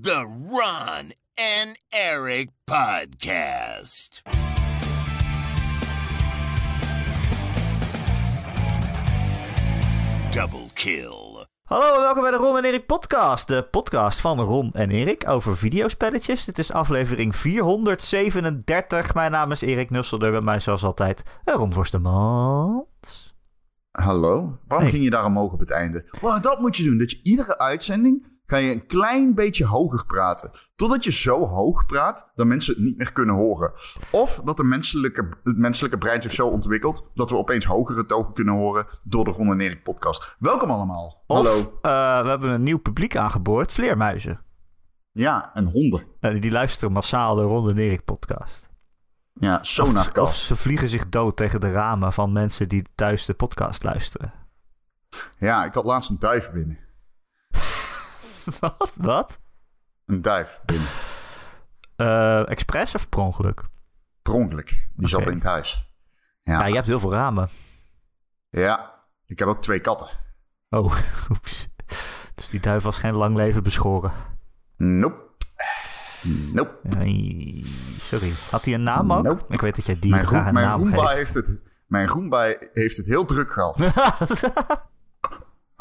The Ron and Eric Podcast. Double kill. Hallo en welkom bij de Ron en Erik podcast. De podcast van Ron en Erik over videospelletjes. Dit is aflevering 437. Mijn naam is Erik Nusselder. Bij mij zoals altijd Ron Forstemans. Hallo? Waarom Hey. ging je daar omhoog op het einde? Well, dat moet je doen. Dat je iedere uitzending ga je een klein beetje hoger praten. Totdat je zo hoog praat dat mensen het niet meer kunnen horen. Of dat de menselijke, het menselijke brein zich zo ontwikkelt dat we opeens hogere togen kunnen horen door de Ron en Erik podcast. Welkom allemaal. Of Hallo. eh, we hebben een nieuw publiek aangeboord. Vleermuizen. Ja, en honden. Eh, die luisteren massaal de Ron en Erik podcast. Ja, Of, sonarkast. of ze vliegen zich dood tegen de ramen van mensen die thuis de podcast luisteren. Ja, ik had laatst een duif binnen. Wat? Wat? Een duif binnen. Eh expres of per ongeluk? Per ongeluk. Die zat in het huis. Ja. Ja. je hebt heel veel ramen. ja, ik heb ook twee katten. Oh, oeps. Dus die duif was geen lang leven beschoren. Nope. Nope. Sorry. Had hij een naam ook? Nope. Ik weet dat jij dieren Mijn, graag een mijn naam Roomba heeft het, mijn Roomba heeft het heel druk gehad.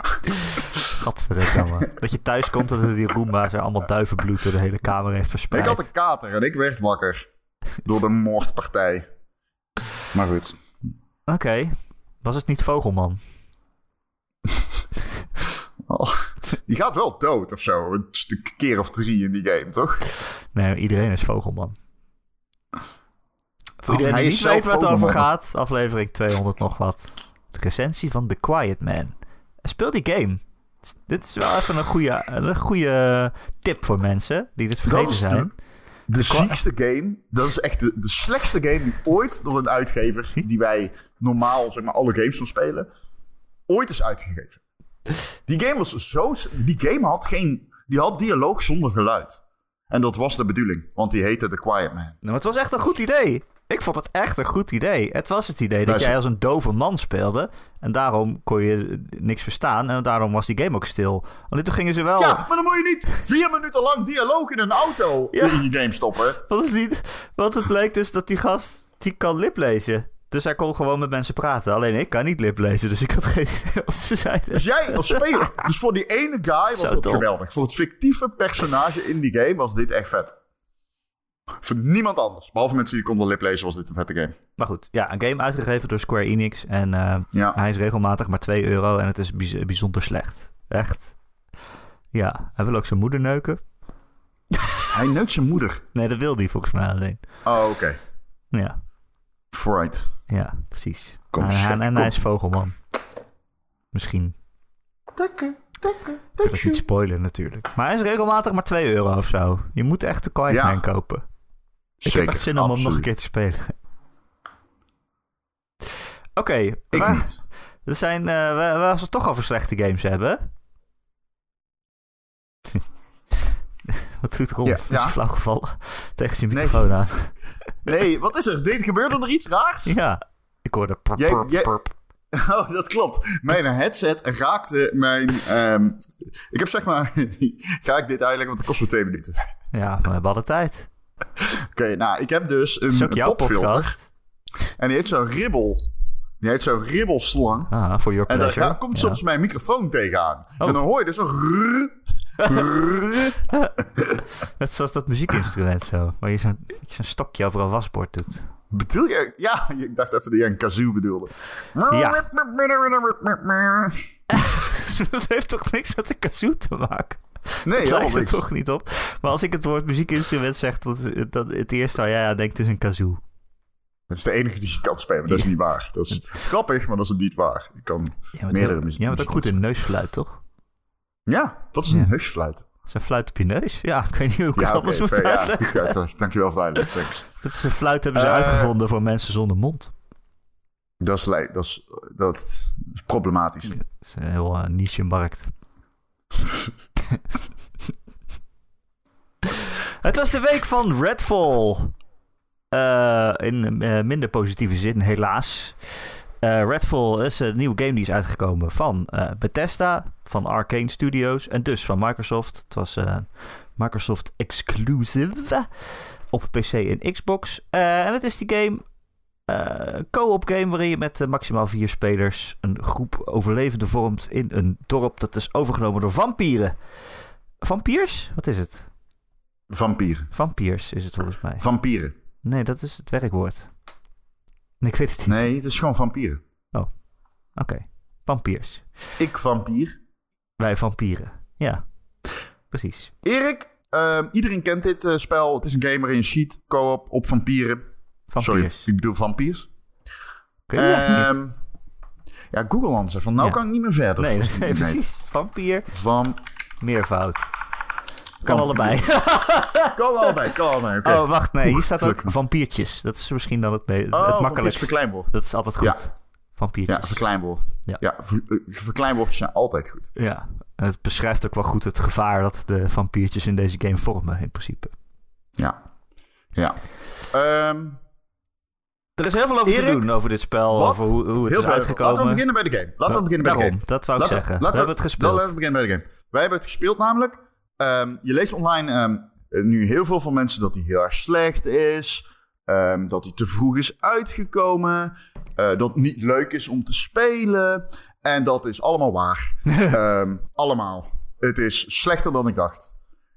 Gadverdamme. dat je thuis komt en dat die Roomba's er allemaal duivenbloed door de hele kamer heeft verspreid. ik had een kater en ik werd wakker door de moordpartij. Maar goed. Oké. Was het niet Vogelman? Oh, die gaat wel dood of zo. Een stuk keer of drie in die game, toch? Nee, iedereen is Vogelman. Voor Oh, iedereen die niet weet waar het over gaat, aflevering 200 nog wat. De recensie van The Quiet Man. Speel die game. Dit is wel even een goede, een goede tip voor mensen die dit vergeten is de- zijn. De ziekste game. Dat is echt de, de slechtste game die ooit door een uitgever... die wij normaal, zeg maar, alle games van spelen... ooit is uitgegeven. Die game was zo... Die game had geen... Die had dialoog zonder geluid. En dat was de bedoeling. Want die heette The Quiet Man. Nou, het was echt een goed idee. Ik vond het echt een goed idee. Het was het idee dat jij als een dove man speelde. En daarom kon je niks verstaan. En daarom was die game ook stil. Want toen gingen ze wel... Ja, maar dan moet je niet vier minuten lang dialoog in een auto Ja. in je game stoppen. Want het, niet, want het bleek dus dat die gast, die kan liplezen. Dus hij kon gewoon met mensen praten. Alleen ik kan niet liplezen, dus ik had geen idee wat ze zeiden. Dus jij als speler, dus voor die ene guy was Zo dom. geweldig. Voor het fictieve personage in die game was dit echt vet. Voor niemand anders, behalve mensen die konden liplezen, was dit een vette game. Maar goed, ja, een game uitgegeven door Square Enix. En eh, Ja. hij is regelmatig maar 2 euro en het is bijz- bijzonder slecht. Echt. Ja, hij wil ook zijn moeder neuken. Hij neukt zijn moeder. Nee, dat wil hij volgens mij alleen. Oh, oké. Ja, Forright. ja, precies. Kom, en en, check, en hij is vogelman. Misschien. Takke, Ik wil het niet spoilen natuurlijk. Maar hij is regelmatig maar 2 euro of zo. Je moet echt de Quiet Ja. Man kopen. Ik Zeker, heb echt zin om hem nog een keer te spelen. Oké, Ik waar- niet. er zijn, eh, we, het toch over slechte games hebben. Wat doet Ron? Ja, Is ja. flauw gevallen tegen zijn Nee. microfoon aan. Nee, wat is er? Dit gebeurde er iets raars? Ja, ik hoorde Jij- jij- purp. Oh, dat klopt. Mijn headset raakte mijn... ehm, ik heb zeg maar... ga ik dit uitleggen, want het kost me twee minuten. Ja, we hebben alle tijd. Oké, nou, ik heb dus een popfilter. podcast. En die heeft zo'n ribbel. Die heeft zo'n ribbelslang. Ah, for your En daar pleasure. komt Ja. soms mijn microfoon tegenaan. Oh. En dan hoor je dus een rrrr. Net zoals dat muziekinstrument zo. Waar je zo'n zo'n stokje over een wasbord doet. Bedoel je? Ja, ik dacht even dat je een kazoo bedoelde. Ja. dat heeft toch niks met de kazoo te maken? Nee, Het lijkt er toch niet op. Maar als ik het woord muziekinstrument zeg, dat, dat het eerste waar jij aan denkt is een kazoo. Dat is de enige die je kan spelen, maar dat is niet waar. Dat is grappig, maar dat is niet waar. Je kan bent, meerdere muziek. jij bent ook goed in neusfluit, toch? Ja, wat is een Ja. neusfluit? Zo'n fluit op je neus? Ja, ik weet niet hoe ik het Ja, oké, anders moet fair, ja, goed, ja, dankjewel voor het uitleggen. Thanks. Dat is een fluit hebben ze Eh. uitgevonden voor mensen zonder mond. Dat is, dat is, dat is problematisch. Dat is een heel eh, niche markt. Het was de week van Redfall. Eh, in eh, minder positieve zin, helaas. Eh, Redfall is een nieuwe game die is uitgekomen van Bethesda, van Arcane Studios en dus van Microsoft. Het was Microsoft exclusive op PC en Xbox. En het is die game, co-op game, waarin je met eh, maximaal vier spelers een groep overlevenden vormt in een dorp dat is overgenomen door vampieren. Vampiers? Wat is het? Vampieren. Vampiers is het volgens mij. Vampieren. Nee, dat is het werkwoord. Ik weet het niet. Nee, het is gewoon vampieren. Oké, vampiers. Ik vampier. Wij vampieren. Ja, precies. Erik, ehm, iedereen kent dit eh, spel. Het is een game waarin je schiet, co-op, op vampieren. Vampiers. Sorry, ik bedoel vampiers. Kun je echt niet? Ehm, ja, Google answer. Van nou Ja. kan ik niet meer verder. Nee, nee, precies. Vampier, Van, meervoud. Kan allebei. kan allebei, kan allebei. Oh, wacht, nee. Hier staat ook gelukkig. vampiertjes. Dat is misschien dan het, het Oh, makkelijkst. verkleinwoord. Dat is altijd goed. Ja. Vampiertjes. Ja, verkleinwoord. Ja. Ja, ver- eh, verkleinwoordjes zijn altijd goed. Ja, en het beschrijft ook wel goed het gevaar dat de vampiertjes in deze game vormen, in principe. Ja. Ja. Ehm, Er is heel veel over te doen over dit spel, wat? over hoe, hoe het heel is uitgekomen. Laten we beginnen bij de game. Laten we beginnen bij de game. dat wou ik Laten- zeggen. laten we hebben het gespeeld. Laten we beginnen bij de game. Wij hebben het gespeeld namelijk. Ehm, je leest online ehm, eh, nu heel veel van mensen dat hij heel erg slecht is. ehm, dat hij te vroeg is uitgekomen. eh, dat het niet leuk is om te spelen. En dat is allemaal waar. Allemaal. Het is slechter dan ik dacht.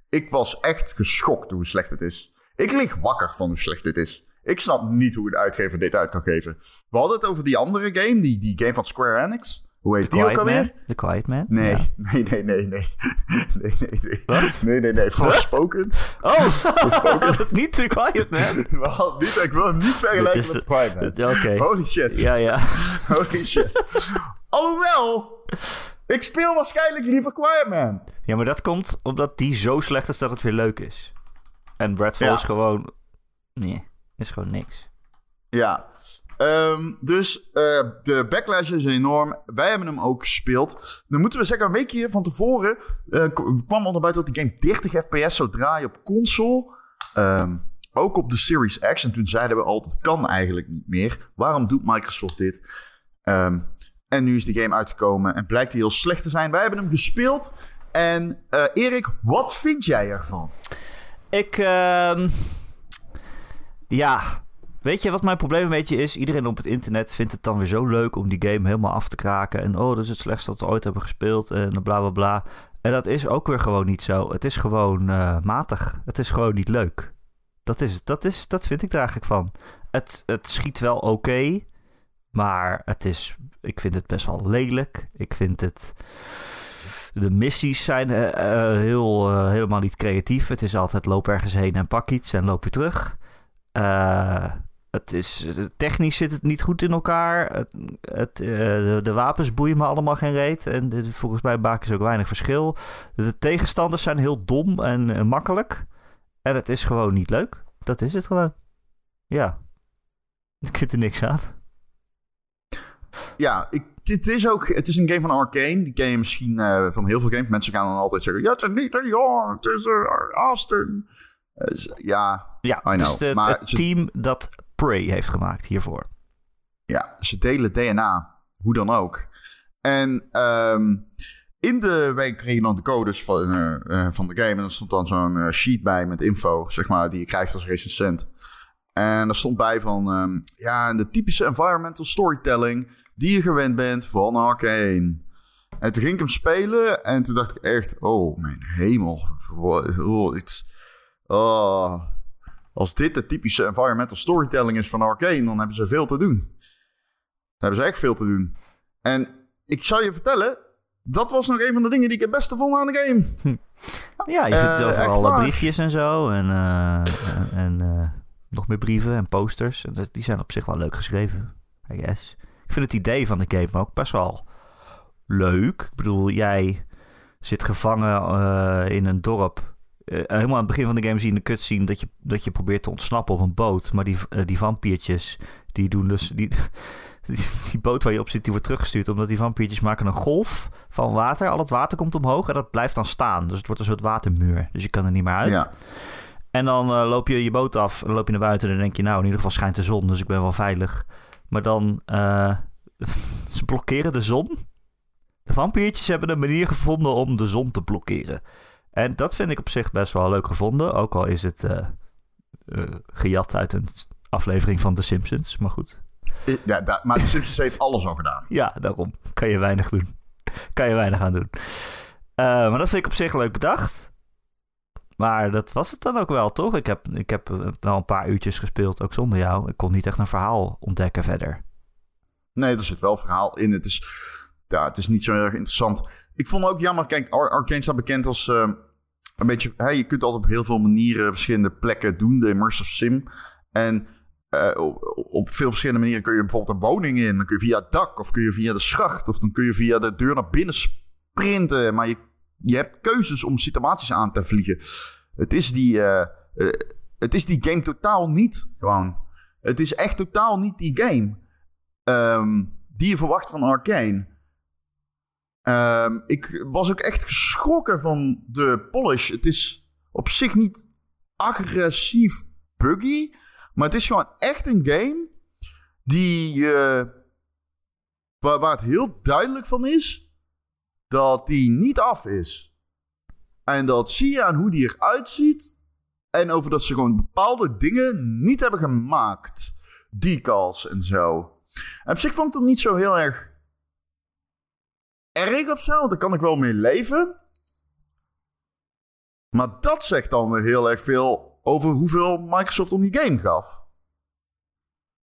Ik was echt geschokt hoe slecht het is. Ik lig wakker van hoe slecht dit is. Ik snap niet hoe een uitgever dit uit kan geven. We hadden het over die andere game, die, die game van Square Enix. Hoe heet The die ook alweer? The Quiet Man? Nee, Ja. nee, nee, nee, nee. Nee, nee, nee. Wat? Nee, nee, nee. Forspoken. Oh, niet The Quiet Man? Niet, ik wil hem niet vergelijken is- met Quiet Man. Oké. Holy shit. Ja, ja. Holy shit. Alhoewel, ik speel waarschijnlijk liever Quiet Man. Ja, maar dat komt omdat die zo slecht is dat het weer leuk is. En Redfall Ja. is gewoon... Nee, is gewoon niks. Ja. Ehm, dus eh, de backlash is enorm. Wij hebben hem ook gespeeld. Dan moeten we zeggen, een weekje van tevoren k- kwam al naar buiten dat die game 30 fps zou draaien op console. Ehm, ook op de Series X. En toen zeiden we altijd, het kan eigenlijk niet meer. Waarom doet Microsoft dit? Ehm, en nu is de game uitgekomen en blijkt hij heel slecht te zijn. Wij hebben hem gespeeld. En eh, Erik, wat vind jij ervan? Ik, ja, weet je wat mijn probleem een beetje is? Iedereen op het internet vindt het dan weer zo leuk om die game helemaal af te kraken. En oh, dat is het slechtste dat we ooit hebben gespeeld en bla bla bla. En dat is ook weer gewoon niet zo. Het is gewoon eh, matig. Het is gewoon niet leuk. Dat, is, dat, is, dat vind ik er eigenlijk van. Het, het schiet wel oké, maar het is, ik vind het best wel lelijk. Ik vind het... De missies zijn eh, eh, heel, helemaal niet creatief. Het is altijd loop ergens heen en pak iets en loop weer terug. Eh, het is, technisch zit het niet goed in elkaar. Het, eh, de, wapens boeien me allemaal geen reet. En volgens mij maken ze ook weinig verschil. De tegenstanders zijn heel dom en eh, makkelijk. En het is gewoon niet leuk. Dat is het gewoon. Ja. Ik vind er niks aan. Ja, ik, het, is ook, het is een game van Arcane. Die ken je misschien van heel veel games. Mensen gaan dan altijd zeggen... Ja, het is niet een ja, het is een Austin. Eh, ja, Ja, I het know, maar het ze- team dat Prey heeft gemaakt hiervoor. ja, ze delen DNA. Hoe dan ook. En ehm, in de... Wij kregen dan de codes van, eh, eh, van de game. En er stond dan zo'n sheet bij met info, zeg maar, die je krijgt als recensent. En er stond bij van... ehm, ja, de typische environmental storytelling... die je gewend bent van Arcane. En toen ging ik hem spelen en toen dacht ik echt... Oh, mijn hemel. Oh, oh. Als dit de typische environmental storytelling is van Arcane... dan hebben ze veel te doen. Dan hebben ze echt veel te doen. En ik zou je vertellen... dat was nog een van de dingen die ik het beste vond aan de game. Ja, je vindt Eh, echt overal waar. briefjes en zo. En, eh, en, eh, nog meer brieven en posters. En die zijn op zich wel leuk geschreven, I guess. Ik vind het idee van de game ook best wel leuk. Ik bedoel, jij zit gevangen eh, in een dorp. Eh, helemaal aan het begin van de game zie je in de cutscene dat je, dat je probeert te ontsnappen op een boot. Maar die, eh, die vampiertjes, die doen dus... Die, die, boot waar je op zit, die wordt teruggestuurd. Omdat die vampiertjes maken een golf van water. Al het water komt omhoog en dat blijft dan staan. Dus het wordt een soort watermuur. Dus je kan er niet meer uit. Ja. En dan eh, loop je je boot af en loop je naar buiten en dan denk je, nou, in ieder geval schijnt de zon, dus ik ben wel veilig. Maar dan, eh, ze blokkeren de zon. De vampiertjes hebben een manier gevonden om de zon te blokkeren. En dat vind ik op zich best wel leuk gevonden. Ook al is het eh, eh, gejat uit een aflevering van The Simpsons. Maar goed. Eh, Ja, maar de Simpsons heeft alles al gedaan. Ja, daarom kan je weinig doen. kan je weinig aan doen. Maar dat vind ik op zich leuk bedacht. Maar dat was het dan ook wel, toch? Ik heb, ik heb wel een paar uurtjes gespeeld, ook zonder jou. Ik kon niet echt een verhaal ontdekken verder. Nee, er zit wel verhaal in. Het is, ja, het is niet zo erg interessant. Ik vond ook jammer, kijk, Ar- Arcane staat bekend als eh, een beetje... Hè, je kunt altijd op heel veel manieren verschillende plekken doen, de immersive sim. En eh, op, op veel verschillende manieren kun je bijvoorbeeld een woning in. Dan kun je via het dak, of kun je via de schacht, of dan kun je via de deur naar binnen sprinten. Maar je, je hebt keuzes om situaties aan te vliegen. Het is die, eh, eh, het is die game totaal niet, gewoon. Het is echt totaal niet die game ehm, die je verwacht van Arcane. Ehm, ik was ook echt geschrokken van de polish. Het is op zich niet agressief buggy, maar het is gewoon echt een game die, eh, waar, waar het heel duidelijk van is dat die niet af is. En dat zie je aan hoe die eruit ziet. En over dat ze gewoon bepaalde dingen niet hebben gemaakt. Decals en zo. En op zich vond ik het niet zo heel erg erg of zo. Daar kan ik wel mee leven. Maar dat zegt dan weer heel erg veel over hoeveel Microsoft om die game gaf.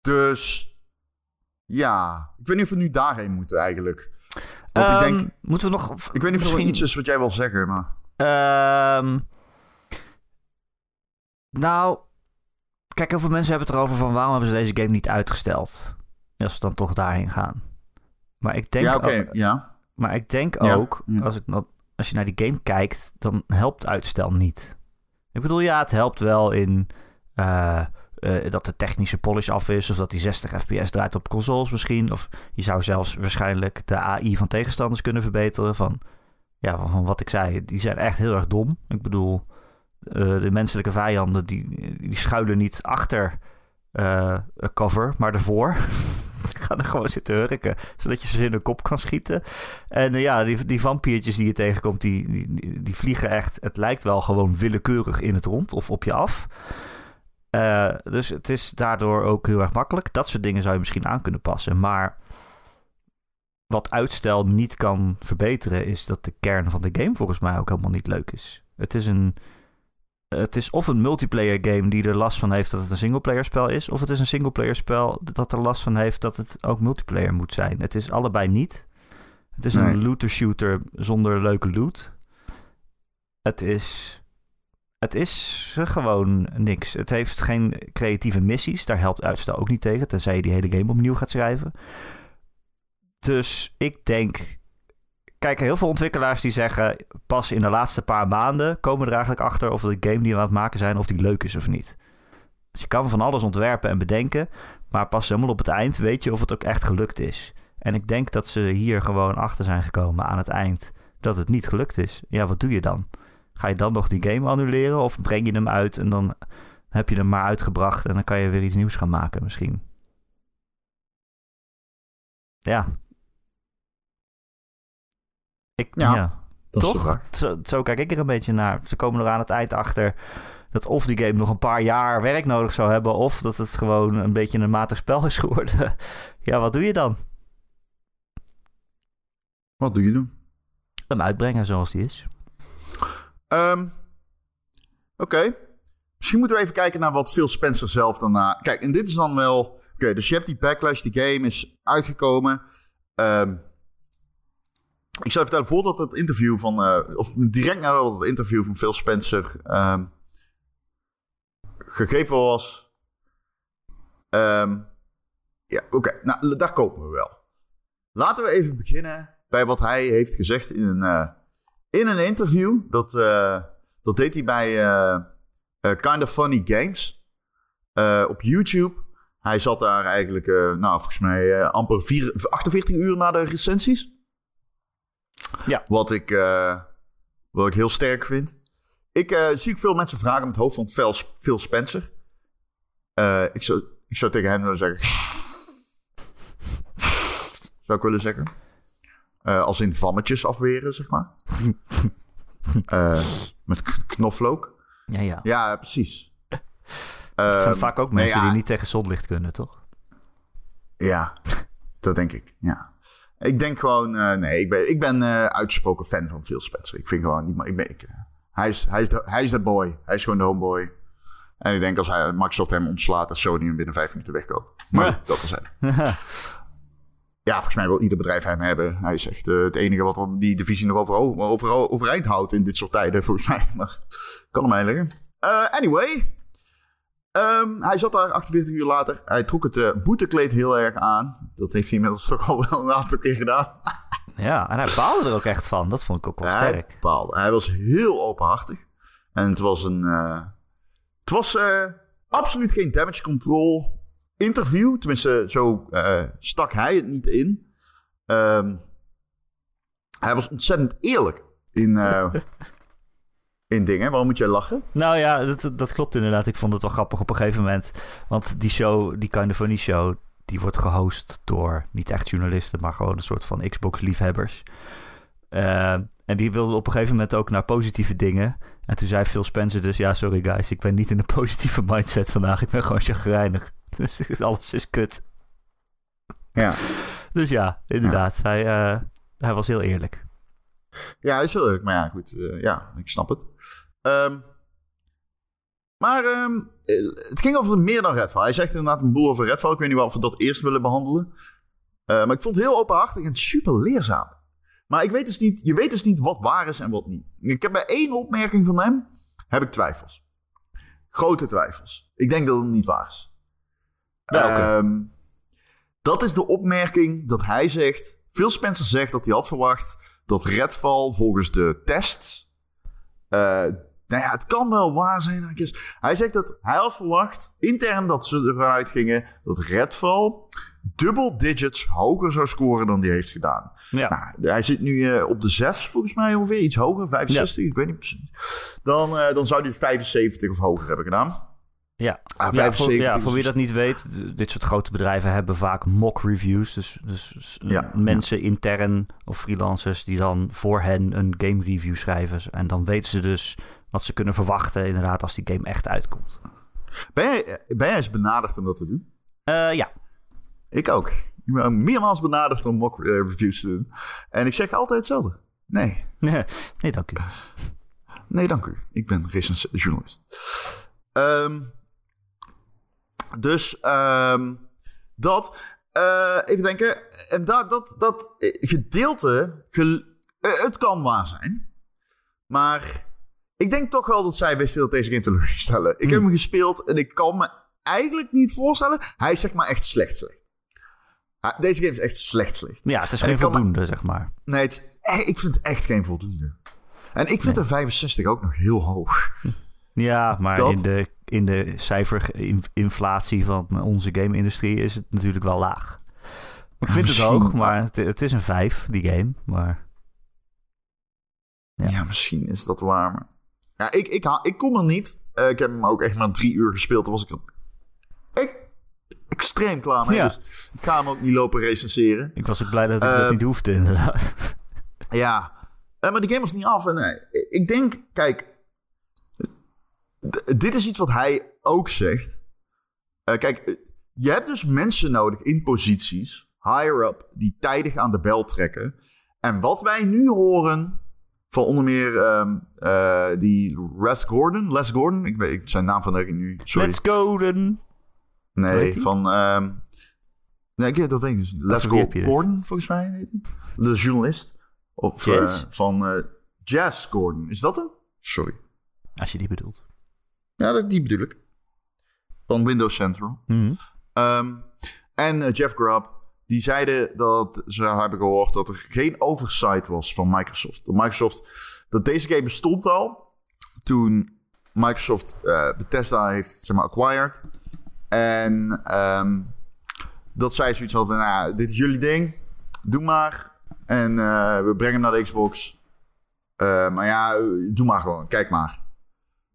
Dus ja, ik weet niet of we nu daarheen moeten eigenlijk. Want ik Ehm, denk, moeten we nog... ik weet niet of er iets is wat jij wil zeggen, maar... Ehm, nou, kijk, heel veel mensen hebben het erover van waarom hebben ze deze game niet uitgesteld? Als we dan toch daarheen gaan. Maar ik denk, ja, oké, ja. Maar ik denk ook, ja. Als, ik, als je naar die game kijkt, dan helpt uitstel niet. Ik bedoel, ja, het helpt wel in eh, eh, dat de technische polish af is, of dat die 60 fps draait op consoles misschien. Of je zou zelfs waarschijnlijk de AI van tegenstanders kunnen verbeteren. Van, ja, van, van wat ik zei, die zijn echt heel erg dom. Ik bedoel, eh, de menselijke vijanden die, die schuilen niet achter een cover, maar ervoor. Gaan er gewoon zitten hurken, zodat je ze in de kop kan schieten. En eh, ja, die, die vampiertjes die je tegenkomt, die, die, die- die vliegen echt... Het lijkt wel gewoon willekeurig in het rond of op je af. Eh, dus het is daardoor ook heel erg makkelijk. Dat soort dingen zou je misschien aan kunnen passen. Maar wat uitstel niet kan verbeteren... is dat de kern van de game volgens mij ook helemaal niet leuk is. Het is een... Het is of een multiplayer game die er last van heeft dat het een singleplayer spel is, of het is een singleplayer spel dat er last van heeft dat het ook multiplayer moet zijn. Het is allebei niet. Het is Nee. een looter shooter zonder leuke loot. Het is. Het is gewoon niks. Het heeft geen creatieve missies. Daar helpt uitstel ook niet tegen. Tenzij je die hele game opnieuw gaat schrijven. Dus ik denk. Kijk, heel veel ontwikkelaars die zeggen. Pas in de laatste paar maanden komen er eigenlijk achter of de game die we aan het maken zijn. of die leuk is of niet. Dus je kan van alles ontwerpen en bedenken. Maar pas helemaal op het eind weet je of het ook echt gelukt is. En ik denk dat ze hier gewoon achter zijn gekomen aan het eind. dat het niet gelukt is. Ja, wat doe je dan? Ga je dan nog die game annuleren? Of breng je hem uit en dan heb je hem maar uitgebracht. en dan kan je weer iets nieuws gaan maken misschien. Ja. Ik, Ja, ja. Dat is Toch? Zo, zo kijk ik er een beetje naar. Ze komen er aan het eind achter dat of die game nog een paar jaar werk nodig zou hebben, of dat het gewoon een beetje een matig spel is geworden. ja, wat doe je dan? Wat doe je doen? Hem uitbrengen zoals die is. Ehm, Oké. Misschien moeten we even kijken naar wat Phil Spencer zelf daarna... Kijk, en dit is dan wel... Oké, dus je hebt die backlash, die game is uitgekomen. Ehm, ik zou vertellen, voordat het interview van... eh, of direct nadat het interview van Phil Spencer ehm, gegeven was... ehm, ja, oké. Nou, daar komen we wel. Laten we even beginnen bij wat hij heeft gezegd in een, eh, in een interview. Dat, eh, dat deed hij bij Kind of Funny Games op YouTube. Hij zat daar eigenlijk, nou, volgens mij amper vier, 48 uur na de recensies. Ja. Wat ik, eh, wat ik heel sterk vind. Ik eh, zie ook veel mensen vragen met het hoofd van Phil, Spencer. Eh, ik, zou, ik zou tegen hem willen zeggen... zou ik willen zeggen. Als in vammetjes afweren, zeg maar. Met knoflook. Ja, ja. Ja, precies. Het zijn Ehm, vaak ook nee, mensen ja, die niet tegen zonlicht kunnen, toch? Ja, dat denk ik. Ja. Ik denk gewoon, eh, nee, ik ben, ik ben eh, uitgesproken fan van Phil Spencer. Ik vind gewoon, niet, ik ben, ik, eh, hij, is, hij, is de, hij is de boy. Hij is gewoon de homeboy. En ik denk als hij, Microsoft hem ontslaat, dat Sony hem binnen vijf minuten wegkoopt. Maar Ja. dat is het. Ja, volgens mij wil ieder bedrijf hem hebben. Hij is echt het enige wat die divisie nog over, over, overeind houdt in dit soort tijden, volgens mij. Maar kan hem eigenlijk. Eh, anyway. Ehm, hij zat daar 48 uur later. Hij trok het eh, boetekleed heel erg aan. Dat heeft hij inmiddels toch al wel een aantal keer gedaan. Ja, en hij baalde er ook echt van. Dat vond ik ook wel Hij sterk. baalde. Hij was heel openhartig. En het was een... eh, het was eh, absoluut geen damage control interview. Tenminste, zo stak hij het niet in. Ehm, hij was ontzettend eerlijk in, in dingen. Waarom moet jij lachen? Nou ja, dat, dat klopt inderdaad. Ik vond het wel grappig op een gegeven moment. Want die show, die Kind of Funny show, die wordt gehost door niet echt journalisten, maar gewoon een soort van Xbox-liefhebbers. Eh, en die wilden op een gegeven moment ook naar positieve dingen. En toen zei Phil Spencer dus, ja sorry guys, ik ben niet in een positieve mindset vandaag. Ik ben gewoon chagrijnig. Dus alles is kut. Ja. Dus ja, inderdaad. Hij, eh, hij was heel eerlijk. Ja, hij is heel leuk. Maar ja, goed. eh, ja, ik snap het. Ehm, maar ehm, eh, het ging over meer dan Redfall. Hij zegt inderdaad een boel over Redfall. Ik weet niet wel of we dat eerst willen behandelen. Eh, maar ik vond het heel openhartig en super leerzaam. Maar ik weet dus niet, je weet dus niet wat waar is en wat niet. Ik heb bij één opmerking van hem, heb ik twijfels. Grote twijfels. Ik denk dat het niet waar is. Welke? Ehm, dat is de opmerking dat hij zegt. Phil Spencer zegt dat hij had verwacht dat Redfall volgens de test. eh, nou ja, het kan wel waar zijn. Hij zegt dat hij had verwacht, intern, dat ze ervan uitgingen dat Redfall dubbel digits hoger zou scoren dan die heeft gedaan. Ja. Nou, hij zit nu eh, op de 6 volgens mij ongeveer, iets hoger, 65, ik weet niet precies. Dan, eh, dan zou hij 75 of hoger hebben gedaan. Ja, Ah, ja, voor, 75 ja, is voor wie dat niet weet, dit soort grote bedrijven hebben vaak mock reviews. Dus, dus s- Ja, mensen intern of freelancers die dan voor hen een game review schrijven. En dan weten ze dus wat ze kunnen verwachten inderdaad als die game echt uitkomt. Ben jij, ben jij eens benaderd om dat te doen? Eh, ja, Ik ook. Ik ben meermaals benaderd om mock eh, reviews te doen. En ik zeg altijd hetzelfde. Nee. nee dank u. Nee, dank u. Ik ben recens journalist. Ehm, dus ehm, dat. eh, even denken. En dat, dat, dat gedeelte. het kan waar zijn. Maar ik denk toch wel dat zij wisten dat deze game teleurstellen. Ik heb hem gespeeld en ik kan me eigenlijk niet voorstellen. Hij is zeg maar echt slecht slecht. Deze game is echt slecht slecht. Ja, het is En geen me- voldoende, zeg maar. Nee, het is ik vind het echt geen voldoende. En ik vind de 65 ook nog heel hoog. Ja, maar Dat- in de, in de cijferinflatie van onze game-industrie is het natuurlijk wel laag. Ik vind het hoog, maar het, het is een 5, die game. Maar Ja, Ja. misschien is dat waar. Maar... Ja, ik, ik, ik kom er niet. Eh, ik heb hem ook echt maar drie uur gespeeld. Toen was ik er echt extreem klaar mee. Ja. Dus ik ga hem ook niet lopen recenseren. ik was ook blij dat ik dat Eh, niet hoefde, inderdaad. Ja, eh, maar de game was niet af. En ik denk, kijk, dit is iets wat hij ook zegt. Kijk, je hebt dus mensen nodig in posities, higher up, die tijdig aan de bel trekken. En wat wij nu horen van onder meer ehm, eh, die Les Gordon, Les Gordon, ik weet ik, zijn naam van ik nu, sorry. Let's go, then. Hoe heet nee, van, ehm, nee, ik, dat weet ik dus niet. Les? Gordon, volgens mij heet hij. De journalist. Of Jazz? eh, van eh, Jazz Gordon. Is dat hem? Sorry. Als je die bedoelt. Ja, dat, die bedoel ik. Van Windows Central. Mhm. Ehm, en Jeff Grubb, die zeiden dat ze hebben gehoord dat er geen oversight was van Microsoft. Dat Microsoft, dat deze game bestond al toen Microsoft eh, Bethesda heeft, zeg maar, acquired. En ehm, dat zij zoiets hadden van, nou, dit is jullie ding, doe maar. En eh, we brengen hem naar de Xbox. Eh, maar ja, doe maar gewoon, kijk maar.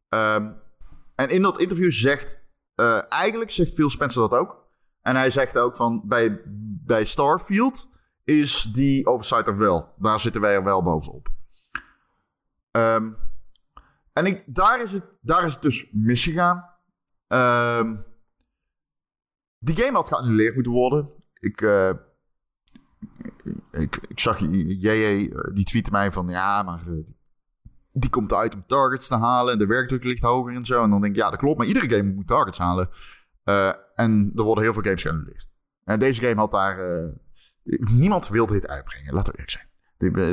Ehm, en in dat interview zegt, eigenlijk zegt Phil Spencer dat ook. En hij zegt ook van, bij, bij Starfield is die oversight er wel. Daar zitten wij er wel bovenop. Ehm, En ik, daar, is het, daar is het dus misgegaan. Ehm, die game had geannuleerd moeten worden. Ik, eh, ik, ik zag JJ, eh, die tweette mij van... Ja, maar eh, die komt uit om targets te halen. En de werkdruk ligt hoger en zo. En dan denk ik, ja, dat klopt. Maar iedere game moet targets halen. en er worden heel veel games geannuleerd. En deze game had daar... niemand wilde dit uitbrengen, laten we eerlijk zijn.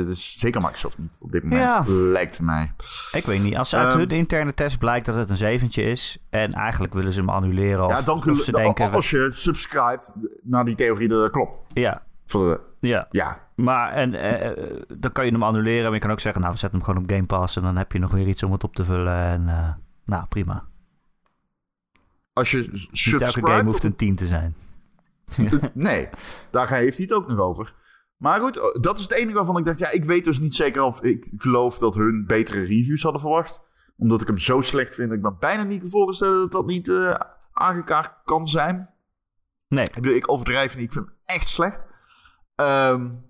Dus zeker Microsoft niet op dit moment, ja. lijkt mij. Ik weet niet. Als uit um, hun interne test blijkt dat het een zeventje is... en eigenlijk willen ze hem annuleren of, ja, dan, of ze denken... Als je subscribt naar die theorie, dat klopt. Ja. Voor ja. ja. Maar en, eh, dan kan je hem annuleren. Maar je kan ook zeggen, nou, we zetten hem gewoon op Game Pass... en dan heb je nog weer iets om het op te vullen. En uh, nou, prima. Als je Niet elke game hoeft een 10 te zijn. nee, daar heeft hij het ook nog over. Maar goed, oh, dat is het enige waarvan ik dacht... ja, ik weet dus niet zeker of ik geloof dat hun betere reviews hadden verwacht. Omdat ik hem zo slecht vind... dat ik me bijna niet kan voorstellen dat dat niet uh, aangekaart kan zijn. Nee. Ik, bedoel, ik overdrijf niet. Ik vind hem echt slecht. Um,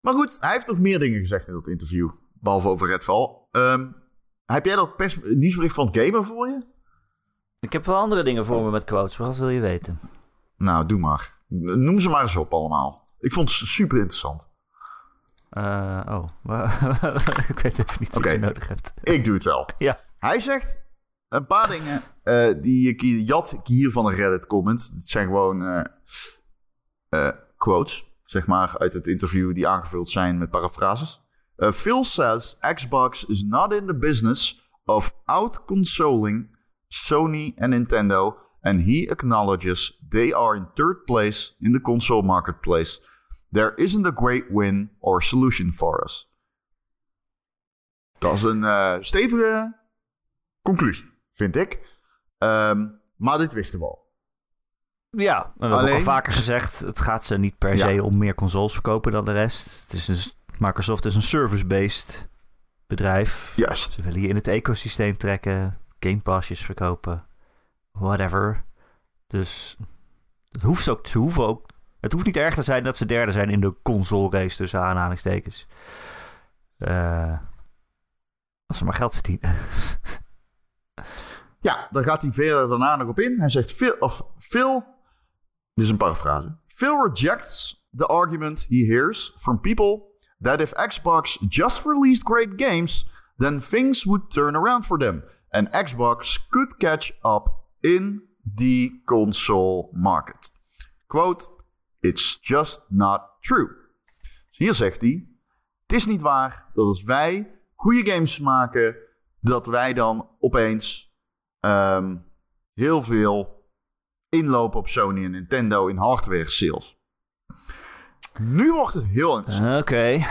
maar goed, hij heeft nog meer dingen gezegd in dat interview. Behalve over Redfall. Um, heb jij dat pers nieuwsbericht van het Gamer voor je? Ik heb wel andere dingen voor me met quotes. Wat wil je weten? Nou, doe maar. Noem ze maar eens op allemaal. Ik vond het super interessant. Uh, oh, ik weet even niet wat je nodig hebt. Ik doe het wel. Ja. Hij zegt een paar dingen uh, die ik jat hier van een Reddit comment. Het zijn gewoon uh, quotes, zeg maar, uit het interview die aangevuld zijn met parafrases. Phil says Xbox is not in the business of out-consoling Sony and Nintendo and he acknowledges they are in third place in the console marketplace. There isn't a great win or solution for us. Dat is een uh, stevige conclusie, vind ik. Um, maar dit wisten we al. Ja, we hebben al vaker gezegd: het gaat ze niet per se om meer consoles verkopen dan de rest. Het is een, Microsoft is een service-based bedrijf. Juist. Ze willen je in het ecosysteem trekken, Game Passjes verkopen whatever. Dus het hoeft ook, het hoeft niet erg te zijn dat ze derde zijn in de console race tussen aanhalingstekens. Uh, als ze maar geld verdienen. ja, dan gaat hij verder daarna nog op in. Hij zegt Phil, of Phil, dit is een paraphrase. Phil rejects the argument he hears from people that if Xbox just released great games, then things would turn around for them. And Xbox could catch up in the console market. Quote, it's just not true. Dus hier zegt hij, het is niet waar dat als wij goede games maken, dat wij dan opeens um, heel veel inlopen op Sony en Nintendo in hardware sales. Nu wordt het heel interessant. Oké.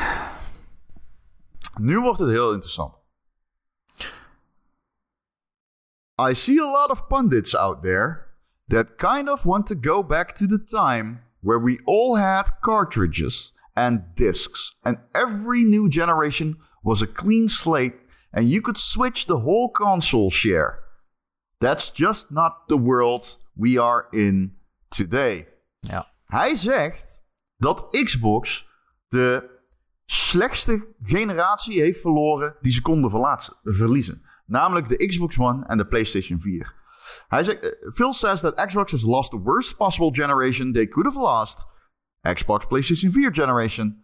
Nu wordt het heel interessant. I see a lot of pundits out there that kind of want to go back to the time where we all had cartridges and discs, and every new generation was a clean slate, and you could switch the whole console share. That's just not the world we are in today. Ja. Hij zegt dat Xbox de slechtste generatie heeft verloren die ze konden verliezen. Namelijk de Xbox One en de PlayStation 4. Hij zegt, uh, Phil says that Xbox has lost the worst possible generation they could have lost, Xbox PlayStation 4 generation,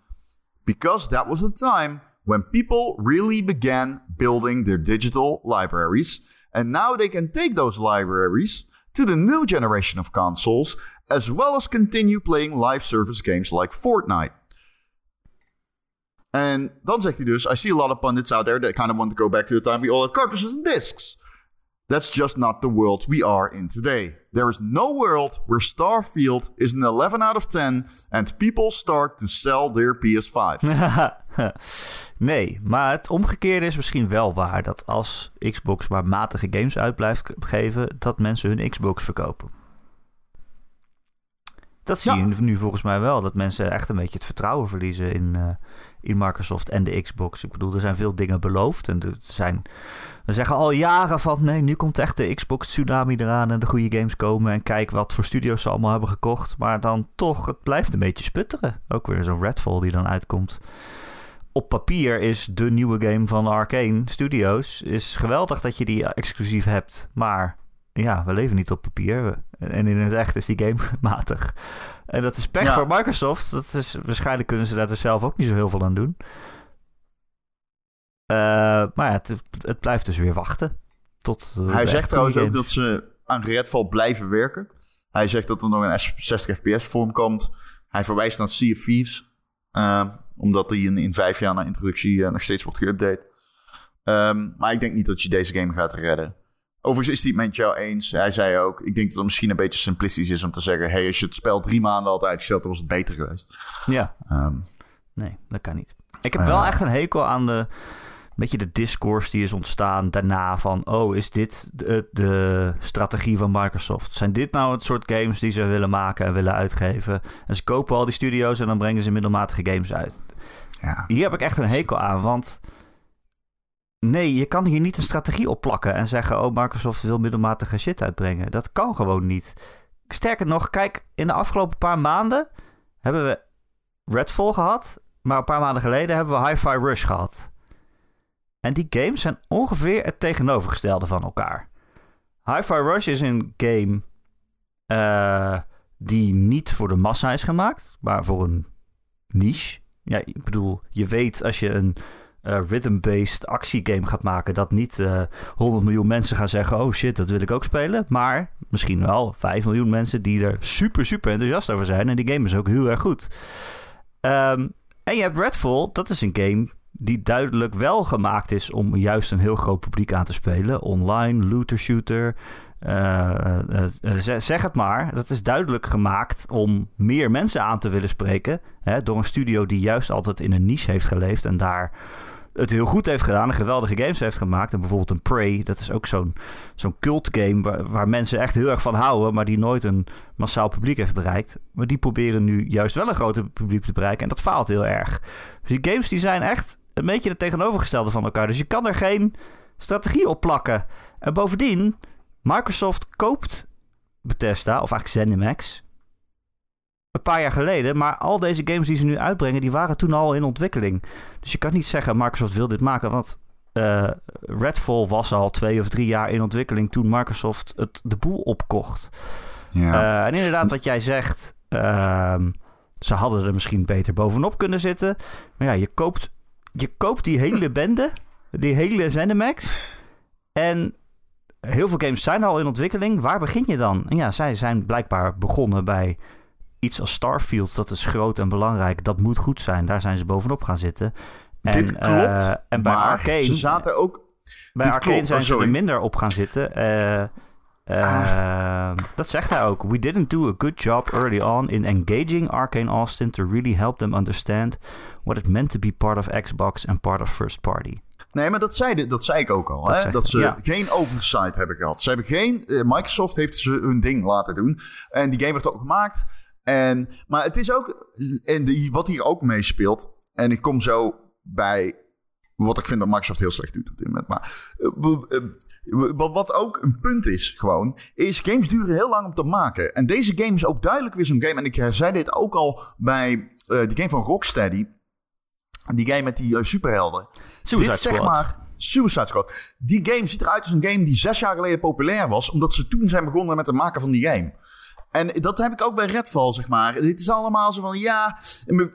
because that was the time when people really began building their digital libraries, and now they can take those libraries to the new generation of consoles, as well as continue playing live service games like Fortnite. En dan zegt hij dus: I see a lot of pundits out there that kind of want to go back to the time we all had cartridges and discs. That's just not the world we are in today. There is no world where Starfield is an 11 out of 10 and people start to sell their PS5. nee, maar het omgekeerde is misschien wel waar. Dat als Xbox maar matige games uit blijft geven, dat mensen hun Xbox verkopen. Dat zie je nu volgens mij wel. Dat mensen echt een beetje het vertrouwen verliezen in, uh, in Microsoft en de Xbox. Ik bedoel, er zijn veel dingen beloofd. En er zijn, we zeggen al jaren van nee, nu komt echt de Xbox tsunami eraan en de goede games komen. En kijk wat voor studio's ze allemaal hebben gekocht. Maar dan toch, het blijft een beetje sputteren. Ook weer zo'n Redfall die dan uitkomt. op papier is de nieuwe game van Arcane Studios. Is geweldig dat je die exclusief hebt. Maar ja, we leven niet op papier. En in het echt is die game matig. En dat is pech Ja. voor Microsoft. Dat is, waarschijnlijk kunnen ze daar dus zelf ook niet zo heel veel aan doen. Eh, maar ja, het, het blijft dus weer wachten. Tot Hij zegt trouwens ook dat ze aan Redfall blijven werken. Hij zegt dat er nog een 60 fps vorm komt. Hij verwijst naar Sea of Thieves. eh, omdat die in, in vijf jaar na introductie eh, nog steeds wordt geüpdate. Ehm, maar ik denk niet dat je deze game gaat redden. Overigens is hij het met jou eens. Hij zei ook, ik denk dat het misschien een beetje simplistisch is om te zeggen... hey, als je het spel drie maanden had uitgesteld, dan was het beter geweest. Ja, Ehm, nee, dat kan niet. Ik heb wel echt een hekel aan de... beetje de discourse die is ontstaan daarna van... oh, is dit de, de strategie van Microsoft? Zijn dit nou het soort games die ze willen maken en willen uitgeven? En ze kopen al die studio's en dan brengen ze middelmatige games uit. ja. Hier heb ik echt een hekel aan, want... Nee, je kan hier niet een strategie opplakken en zeggen... oh, Microsoft wil middelmatige shit uitbrengen. Dat kan gewoon niet. Sterker nog, kijk, in de afgelopen paar maanden... hebben we Redfall gehad... maar een paar maanden geleden hebben we Hi-Fi Rush gehad. En die games zijn ongeveer het tegenovergestelde van elkaar. Hi-Fi Rush is een game... eh, die niet voor de massa is gemaakt... maar voor een niche. Ja, ik bedoel, je weet als je een eh, rhythm-based actiegame gaat maken... dat niet eh 100 miljoen mensen gaan zeggen... oh shit, dat wil ik ook spelen. Maar misschien wel 5 miljoen mensen die er super, super enthousiast over zijn. En die game is ook heel erg goed. Ehm, en je hebt Redfall, dat is een game die duidelijk wel gemaakt is... om juist een heel groot publiek aan te spelen. Online, looter-shooter... eh, eh, eh, zeg- zeg het maar. Dat is duidelijk gemaakt om meer mensen aan te willen spreken. Hè, door een studio die juist altijd in een niche heeft geleefd en daar het heel goed heeft gedaan. En geweldige games heeft gemaakt. En bijvoorbeeld een Prey, dat is ook zo'n zo'n cult game waar, waar mensen echt heel erg van houden, maar die nooit een massaal publiek heeft bereikt. Maar die proberen nu juist wel een groter publiek te bereiken. En dat faalt heel erg. Dus die games die zijn echt een beetje het tegenovergestelde van elkaar. Dus je kan er geen strategie op plakken. En bovendien, Microsoft koopt Bethesda, of eigenlijk ZeniMax, een paar jaar geleden. Maar al deze games die ze nu uitbrengen, die waren toen al in ontwikkeling. Dus je kan niet zeggen, Microsoft wil dit maken, want eh, Redfall was al twee of drie jaar in ontwikkeling toen Microsoft het de boel opkocht. Ja. Eh, en inderdaad, wat jij zegt, ehm, ze hadden er misschien beter bovenop kunnen zitten. Maar ja, je koopt, je koopt die hele bende, die hele ZeniMax. En heel veel games zijn al in ontwikkeling. Waar begin je dan? En ja, zij zijn blijkbaar begonnen bij iets als Starfield. Dat is groot en belangrijk. Dat moet goed zijn. Daar zijn ze bovenop gaan zitten. En, Dit klopt, eh, en bij maar Arcane, ze zaten ook... bij dit Arcane klopt, zijn oh, ze er minder op gaan zitten. Eh, eh, Dat zegt hij ook. We didn't do a good job early on in engaging Arcane Austin to really help them understand what it meant to be part of Xbox and part of first party. Nee, maar dat zei, dat zei ik ook al. Dat hè? dat ze ja. geen oversight hebben gehad. Ze hebben geen... Microsoft heeft ze hun ding laten doen. En die game werd ook gemaakt. En, maar het is ook... En die, wat hier ook meespeelt... En ik kom zo bij... Wat ik vind dat Microsoft heel slecht doet op dit moment. Maar eh, eh, wat, ook een punt is gewoon... Is games duren heel lang om te maken. En deze game is ook duidelijk weer zo'n game. En ik zei dit ook al bij eh die game van Rocksteady. Die game met die superhelden. Suicide Dit zeg Squad. maar Suicide Squad. Die game ziet eruit als een game die zes jaar geleden populair was, omdat ze toen zijn begonnen met het maken van die game. En dat heb ik ook bij Redfall, zeg maar. Dit is allemaal zo van, ja...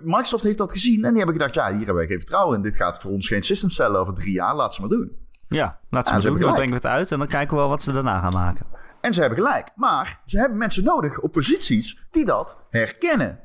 Microsoft heeft dat gezien en die hebben gedacht... ja, hier hebben wij geen vertrouwen in. Dit gaat voor ons geen system stellen over drie jaar. Laat ze maar doen. Ja, laat ze maar doen. Dan brengen we het uit en dan kijken we wel wat ze daarna gaan maken. En ze hebben gelijk. Maar ze hebben mensen nodig op posities die dat herkennen.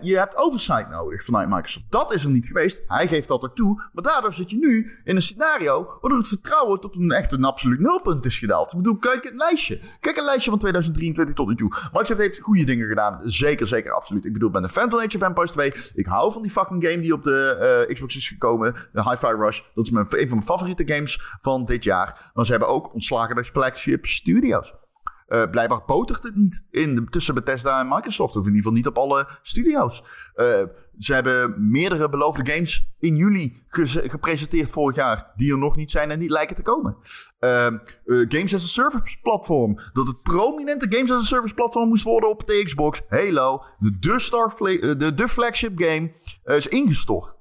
Je hebt oversight nodig vanuit Microsoft. Dat is er niet geweest. Hij geeft dat ook toe. Maar daardoor zit je nu in een scenario waardoor het vertrouwen tot een echt een absoluut nulpunt is gedaald. Ik bedoel, kijk het lijstje. Kijk een lijstje van 2023 tot nu toe. Microsoft heeft goede dingen gedaan. Zeker, zeker, absoluut. Ik bedoel, ik ben een fan van Age of Empires 2. Ik hou van die fucking game die op de eh, Xbox is gekomen. De Hi-Fi Rush. Dat is mijn, een van mijn favoriete games van dit jaar. Maar ze hebben ook ontslagen bij flagship studios. Eh, blijkbaar botert het niet in tussen Bethesda en Microsoft. Of in ieder geval niet op alle studio's. Eh, ze hebben meerdere beloofde games in juli gepresenteerd vorig jaar. Die er nog niet zijn en niet lijken te komen. Eh, eh, games as a Service platform. Dat het prominente Games as a Service platform moest worden op de Xbox. Halo. De, de, eh, de, de flagship game is ingestort.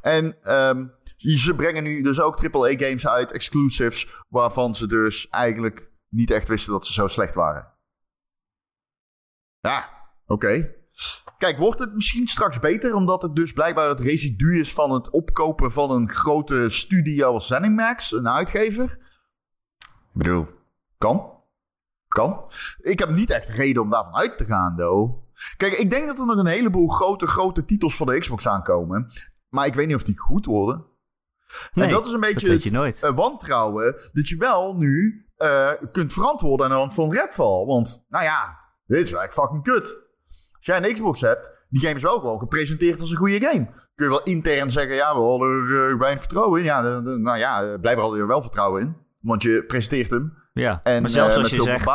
En ehm, ze brengen nu dus ook AAA-games uit, exclusives, waarvan ze dus eigenlijk niet echt wisten dat ze zo slecht waren. Ja, oké. Kijk, wordt het misschien straks beter, omdat het dus blijkbaar het residu is van het opkopen van een grote studio als ZeniMax, een uitgever? Ik bedoel, kan. Kan. Ik heb niet echt reden om daarvan uit te gaan, though. Kijk, ik denk dat er nog een heleboel grote, grote titels voor de Xbox aankomen. Maar ik weet niet of die goed worden. Nee, en dat is een beetje het nooit. eh, wantrouwen dat je wel nu eh, kunt verantwoorden aan de hand van Redfall. Want, nou ja, dit is echt fucking kut. Als jij een Xbox hebt, die game is wel gewoon gepresenteerd als een goede game. Kun je wel intern zeggen, ja, we hadden er eh, weinig vertrouwen in. Ja, de- de- nou ja, blijkbaar hadden er wel vertrouwen in. Want je presenteert hem. Ja, En maar zelfs als je zegt...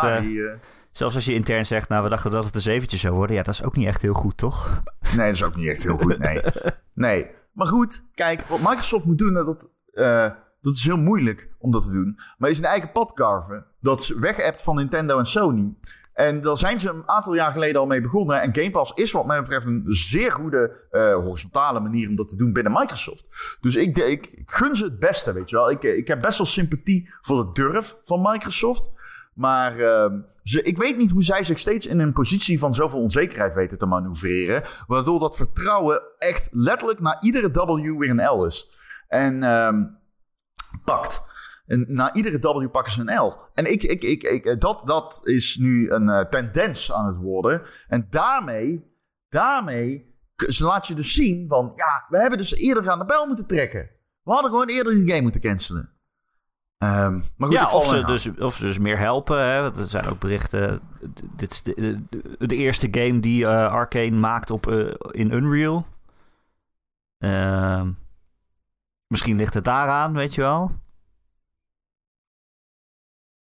zelfs als je intern zegt, nou, we dachten dat het een zeventje zou worden. Ja, dat is ook niet echt heel goed, toch? Nee, dat is ook niet echt heel goed. Nee. nee. Maar goed, kijk, wat Microsoft moet doen, dat, eh, dat is heel moeilijk om dat te doen. Maar is een eigen pad carven. Dat ze weg van Nintendo en Sony. En daar zijn ze een aantal jaar geleden al mee begonnen. En Game Pass is wat mij betreft een zeer goede eh, horizontale manier om dat te doen binnen Microsoft. Dus ik, ik, gun ze het beste, weet je wel. Ik, ik heb best wel sympathie voor de durf van Microsoft. Maar ehm, ik weet niet hoe zij zich steeds in een positie van zoveel onzekerheid weten te manoeuvreren. Waardoor dat vertrouwen echt letterlijk na iedere W weer een L is. En ehm, pakt. Na iedere W pakken ze een L. En ik, ik, ik, ik, dat, dat is nu een eh, tendens aan het worden. En daarmee, daarmee ze laat je dus zien van... Ja, we hebben dus eerder aan de bel moeten trekken. We hadden gewoon eerder die game moeten cancelen. Ehm, maar goed, ja, val of ze, dus, of ze dus meer helpen. Hè? Want er zijn ook berichten. Dit is de, de, de eerste game die eh, Arcane maakt op, eh, in Unreal. Ehm, misschien ligt het daaraan, weet je wel.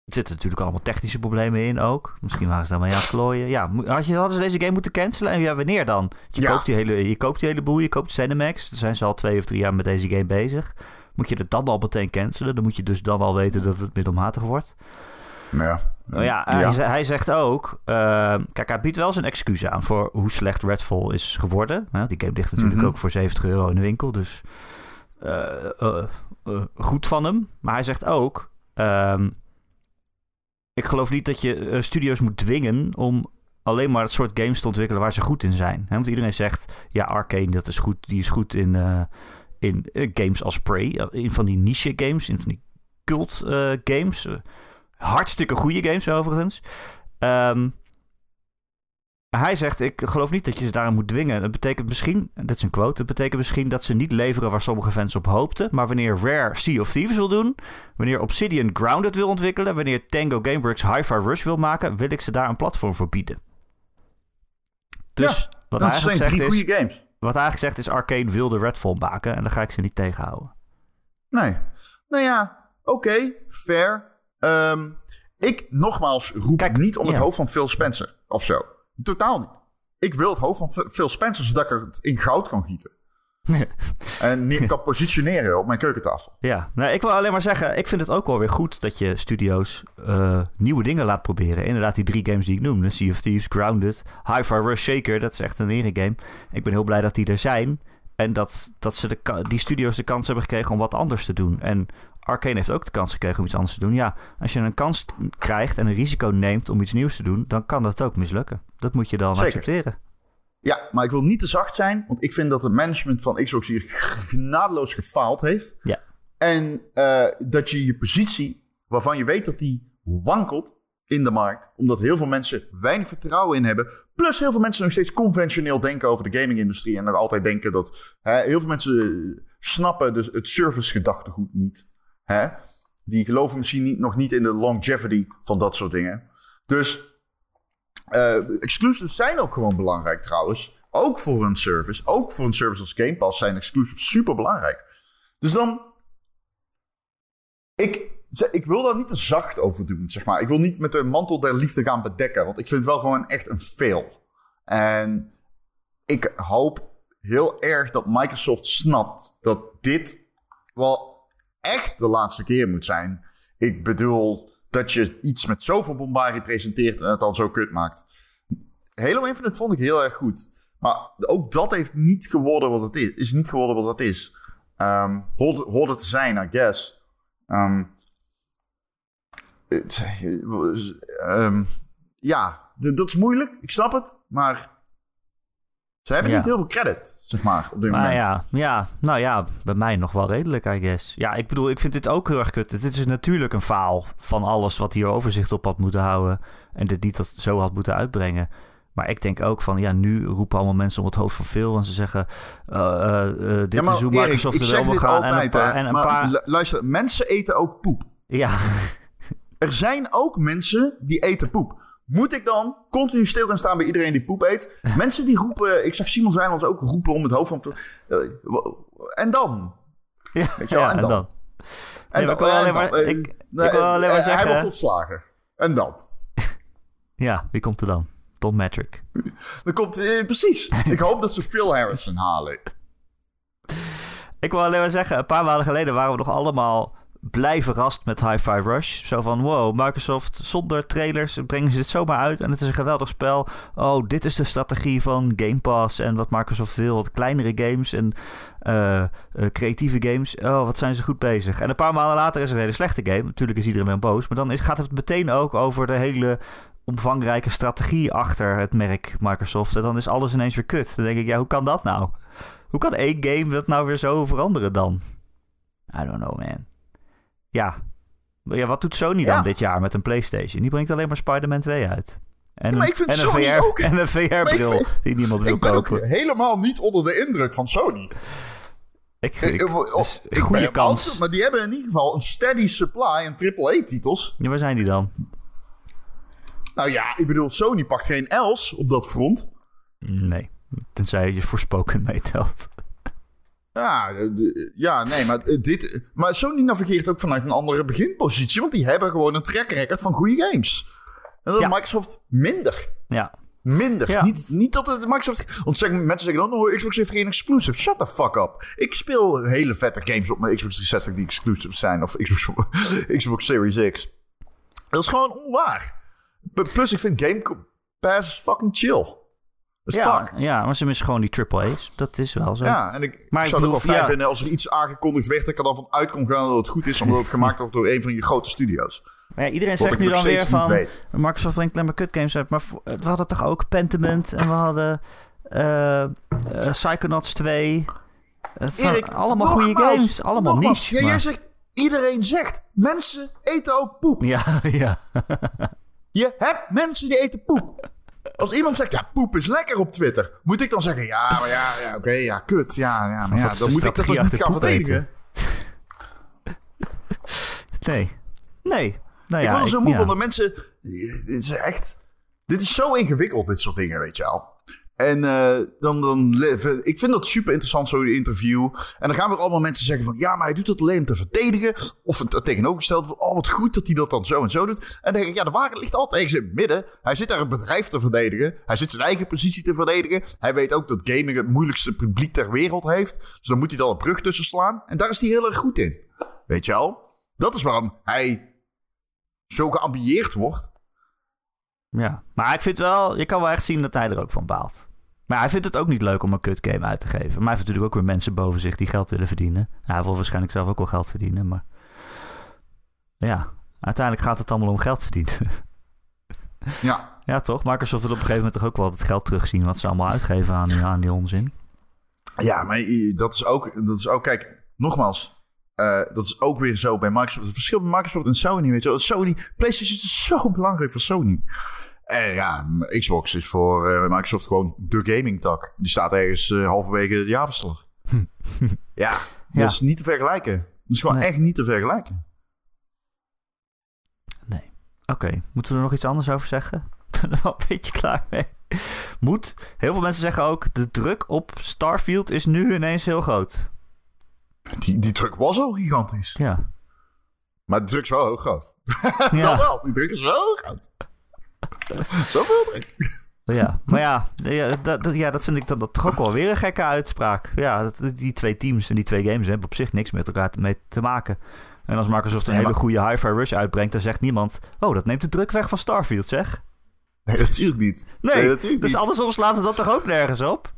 Er zitten natuurlijk allemaal technische problemen in ook. Misschien waren ze daarmee aan het klooien. Ja, had je, hadden ze deze game moeten cancelen? En ja, wanneer dan? Je, Ja. koopt, die hele, je koopt die hele boel, je koopt Cinemax. Daar zijn ze al twee of drie jaar met deze game bezig. Moet je het dan al meteen cancelen? Dan moet je dus dan al weten dat het middelmatig wordt. Ja. Nou ja, Hij, ze- hij zegt ook... eh, kijk, hij biedt wel zijn excuus aan voor hoe slecht Redfall is geworden. Nou, die game ligt natuurlijk Mhm. ook voor 70 euro in de winkel. Dus eh, eh, goed van hem. Maar hij zegt ook... ehm, ik geloof niet dat je studio's moet dwingen om alleen maar het soort games te ontwikkelen waar ze goed in zijn. Want iedereen zegt, ja, Arcane, dat is goed, die is goed in, in eh, games als Prey. eh, In van die niche games, in van die cult eh, games. Eh, hartstikke goede games overigens. Ehm, hij zegt, ik geloof niet dat je ze daarin moet dwingen. Dat betekent misschien, dit is een quote, dat betekent misschien dat ze niet leveren waar sommige fans op hoopten. Maar wanneer Rare Sea of Thieves wil doen, wanneer Obsidian Grounded wil ontwikkelen, wanneer Tango Gameworks Hi-Fi Rush wil maken, wil ik ze daar een platform voor bieden. Dus wat, hij dat zijn eigenlijk drie zegt is, goede games. Wat hij eigenlijk zegt is, Arcane wilde Redfall maken en daar ga ik ze niet tegenhouden. Nee. Nou ja, oké, fair. Ehm, ik nogmaals roep Kijk, niet om het hoofd van Phil Spencer of zo. Totaal niet. Ik wil het hoofd van Phil- Spencer zodat ik het in goud kan gieten. en niet kan positioneren op mijn keukentafel. Ja, nou, ik wil alleen maar zeggen, ik vind het ook wel weer goed dat je studio's eh, nieuwe dingen laat proberen. Inderdaad, die drie games die ik noemde, Sea of Thieves, Grounded, Hi-Fi Rush Shaker, dat is echt een ere game. Ik ben heel blij dat die er zijn en dat, dat ze de, die studio's de kans hebben gekregen om wat anders te doen. En Arcane heeft ook de kans gekregen om iets anders te doen. Ja, als je een kans krijgt en een risico neemt om iets nieuws te doen, dan kan dat ook mislukken. Dat moet je dan Zeker. accepteren. Ja, maar ik wil niet te zacht zijn, want ik vind dat het management van Xbox hier genadeloos gefaald heeft. Ja. En eh, dat je je positie, waarvan je weet dat die wankelt in de markt, omdat heel veel mensen weinig vertrouwen in hebben, plus heel veel mensen nog steeds conventioneel denken over de gaming-industrie en nog altijd denken dat hè, heel veel mensen snappen dus het service-gedachtegoed niet. Hè? Die geloven misschien niet, nog niet in de longevity van dat soort dingen. Dus eh, exclusives zijn ook gewoon belangrijk trouwens. Ook voor een service. Ook voor een service als Game Pass zijn exclusives super belangrijk. Dus dan. Ik, ik wil daar niet te zacht over doen, zeg maar. Ik wil niet met de mantel der liefde gaan bedekken. Want ik vind het wel gewoon echt een fail. En ik hoop heel erg dat Microsoft snapt dat dit wel echt de laatste keer moet zijn. Ik bedoel dat je iets met zoveel bombarie presenteert en het dan zo kut maakt. Halo Infinite vond ik heel erg goed. Maar ook dat heeft niet geworden wat het is. Is niet geworden wat het is. ehm hoorde, hoorde te zijn, I guess. Ehm, het- ehm, ja, dat is moeilijk. Ik snap het. Maar ze hebben Ja. niet heel veel credit, zeg maar, op dit Maar moment. ja, ja, nou ja, bij mij nog wel redelijk, I guess. Ja, ik bedoel, ik vind dit ook heel erg kut. Dit is natuurlijk een faal van alles wat hier overzicht op had moeten houden. En dit niet dat zo had moeten uitbrengen. Maar ik denk ook van, ja, nu roepen allemaal mensen om het hoofd van veel. En ze zeggen, eh, eh, eh, dit Ja, maar is hoe Erik, Microsoft ik er wel wil gaan. en een paar... hè, En een maar paar lu- luister, mensen eten ook poep. ja, Er zijn ook mensen die eten poep. Moet ik dan continu stil gaan staan bij iedereen die poep eet? Mensen die roepen, ik zag Simon Zijnlands ook roepen om het hoofd van... eh, en dan? ja, Weet je wel, ja, en en dan? dan? En Nee, maar ik dan- wil en alleen dan? maar- Eh, ik- ik nee, wil alleen maar eh, zeggen- Hij wordt ontslagen. En dan? Ja, wie komt er dan? Tom Metric. Dan komt... eh, precies. Ik hoop dat ze Phil Harrison halen. Ik wil alleen maar zeggen, een paar maanden geleden waren we nog allemaal blij verrast met Hi-Fi Rush. Zo van, wow, Microsoft zonder trailers brengen ze dit zomaar uit en het is een geweldig spel. Oh, dit is de strategie van Game Pass en wat Microsoft wil. Wat kleinere games en eh, eh, creatieve games. Oh, wat zijn ze goed bezig. En een paar maanden later is er een hele slechte game. Natuurlijk is iedereen dan boos, maar dan is, gaat het meteen ook over de hele omvangrijke strategie achter het merk Microsoft. En dan is alles ineens weer kut. Dan denk ik, ja, hoe kan dat nou? Hoe kan één game dat nou weer zo veranderen dan? I don't know, man. Ja. Ja, wat doet Sony dan Ja. dit jaar met een PlayStation? Die brengt alleen maar Spider-Man 2 uit. En Ja, maar een- ik vind en een VR, ook- En een VR-bril die niemand wil Ik ben ook kopen. helemaal niet onder de indruk van Sony. Ik, Ik, ik, ik, oh, ik goede kans. altijd- maar die hebben in ieder geval een steady supply aan AAA-titels. Ja, waar zijn die dan? Nou ja, ik bedoel, Sony pakt geen els op dat front. Nee. Tenzij je voorspoken meetelt. Ja, ja nee, maar, eh, dit, maar Sony navigeert ook vanuit een andere beginpositie. Want die hebben gewoon een track record van goede games. En dat Ja. Microsoft minder. Ja. Minder. Ja. Niet, niet dat het Microsoft... Want zeggen, mensen zeggen dan, oh, Xbox heeft geen exclusive. Shut the fuck up. Ik speel hele vette games op mijn Xbox 360 die exclusive zijn. Of Xbox, Xbox Series X. Dat is gewoon onwaar. Plus, ik vind Game Pass fucking chill. Ja, fuck. ja, maar ze missen gewoon die triple A's. Dat is wel zo. Ja, en ik, Maar ik ik zou het bedoel, wel fijn ja. als er iets aangekondigd werd... dat ik er dan van uit kon gaan dat het goed is... omdat het gemaakt wordt door een van je grote studio's. Maar ja, iedereen Wat zegt ik nu dan weer van... weet. Microsoft brengt alleen maar kutgames uit. Maar we hadden toch ook Pentiment en we hadden eh, Psychonauts 2. Het zijn Erik, allemaal goede nogmaals, games. Allemaal nogmaals. niche. Ja, jij zegt... Iedereen zegt... Mensen eten ook poep. Ja, ja. Je hebt mensen die eten poep. Als iemand zegt, ja, poep is lekker op Twitter, moet ik dan zeggen, ja, maar ja, ja oké, ja, kut, ja, ja, maar ja, dan moet ik dat niet gaan verdedigen. Nee. Nee. Nou ik ja, word er zo moe van dat mensen, dit is echt, dit is zo ingewikkeld, dit soort dingen, weet je wel. En eh, dan, dan, ik vind dat super interessant, zo'n interview. En dan gaan weer allemaal mensen zeggen van... ja, maar hij doet het alleen om te verdedigen. Of het tegenovergestelde van... oh, wat goed dat hij dat dan zo en zo doet. En dan denk ik, ja, de waarheid ligt altijd ergens in het midden. Hij zit daar een bedrijf te verdedigen. Hij zit zijn eigen positie te verdedigen. Hij weet ook dat gaming het moeilijkste publiek ter wereld heeft. Dus dan moet hij dan een brug tussen slaan. En daar is hij heel erg goed in. Weet je wel? Dat is waarom hij zo geambieerd wordt. Ja, maar ik vind wel, je kan wel echt zien dat hij er ook van baalt. Maar hij vindt het ook niet leuk om een kut game uit te geven. Maar hij heeft natuurlijk ook weer mensen boven zich die geld willen verdienen. Ja, hij wil waarschijnlijk zelf ook wel geld verdienen, maar... Ja, uiteindelijk gaat het allemaal om geld verdienen. Ja. ja, toch? Microsoft wil op een gegeven moment toch ook wel het geld terugzien... wat ze allemaal uitgeven aan die, aan die onzin. Ja, maar dat is ook, dat is ook kijk, nogmaals. eh, dat is ook weer zo bij Microsoft. Het verschil bij Microsoft en Sony, weet je wel. Sony, PlayStation is zo belangrijk voor Sony. En ja, Xbox is voor eh, Microsoft gewoon de gaming tak. Die staat ergens eh, halverwege de jaarverslag. ja, dat Ja. is niet te vergelijken. Dat is gewoon Nee. echt niet te vergelijken. Nee. Oké, moeten we er nog iets anders over zeggen? Ik ben er wel een beetje klaar mee. Moet. Heel veel mensen zeggen ook... de druk op Starfield is nu ineens heel groot. Die, die druk was al gigantisch. Ja. Maar de druk is wel heel groot. Ja. Dat wel, die druk is wel heel groot. Zoveel druk. Ja, maar ja, ja, dat, dat- ja, dat vind ik dan dat toch ook wel weer een gekke uitspraak. Ja, dat, die twee teams en die twee games hebben op zich niks met elkaar te, mee te maken. En als Microsoft een Nee, hele goede Hi-Fi Rush uitbrengt, dan zegt niemand... Oh, dat neemt de druk weg van Starfield, zeg. Nee, natuurlijk niet. Nee, natuurlijk dus niet. andersom slaat het dat toch ook nergens op?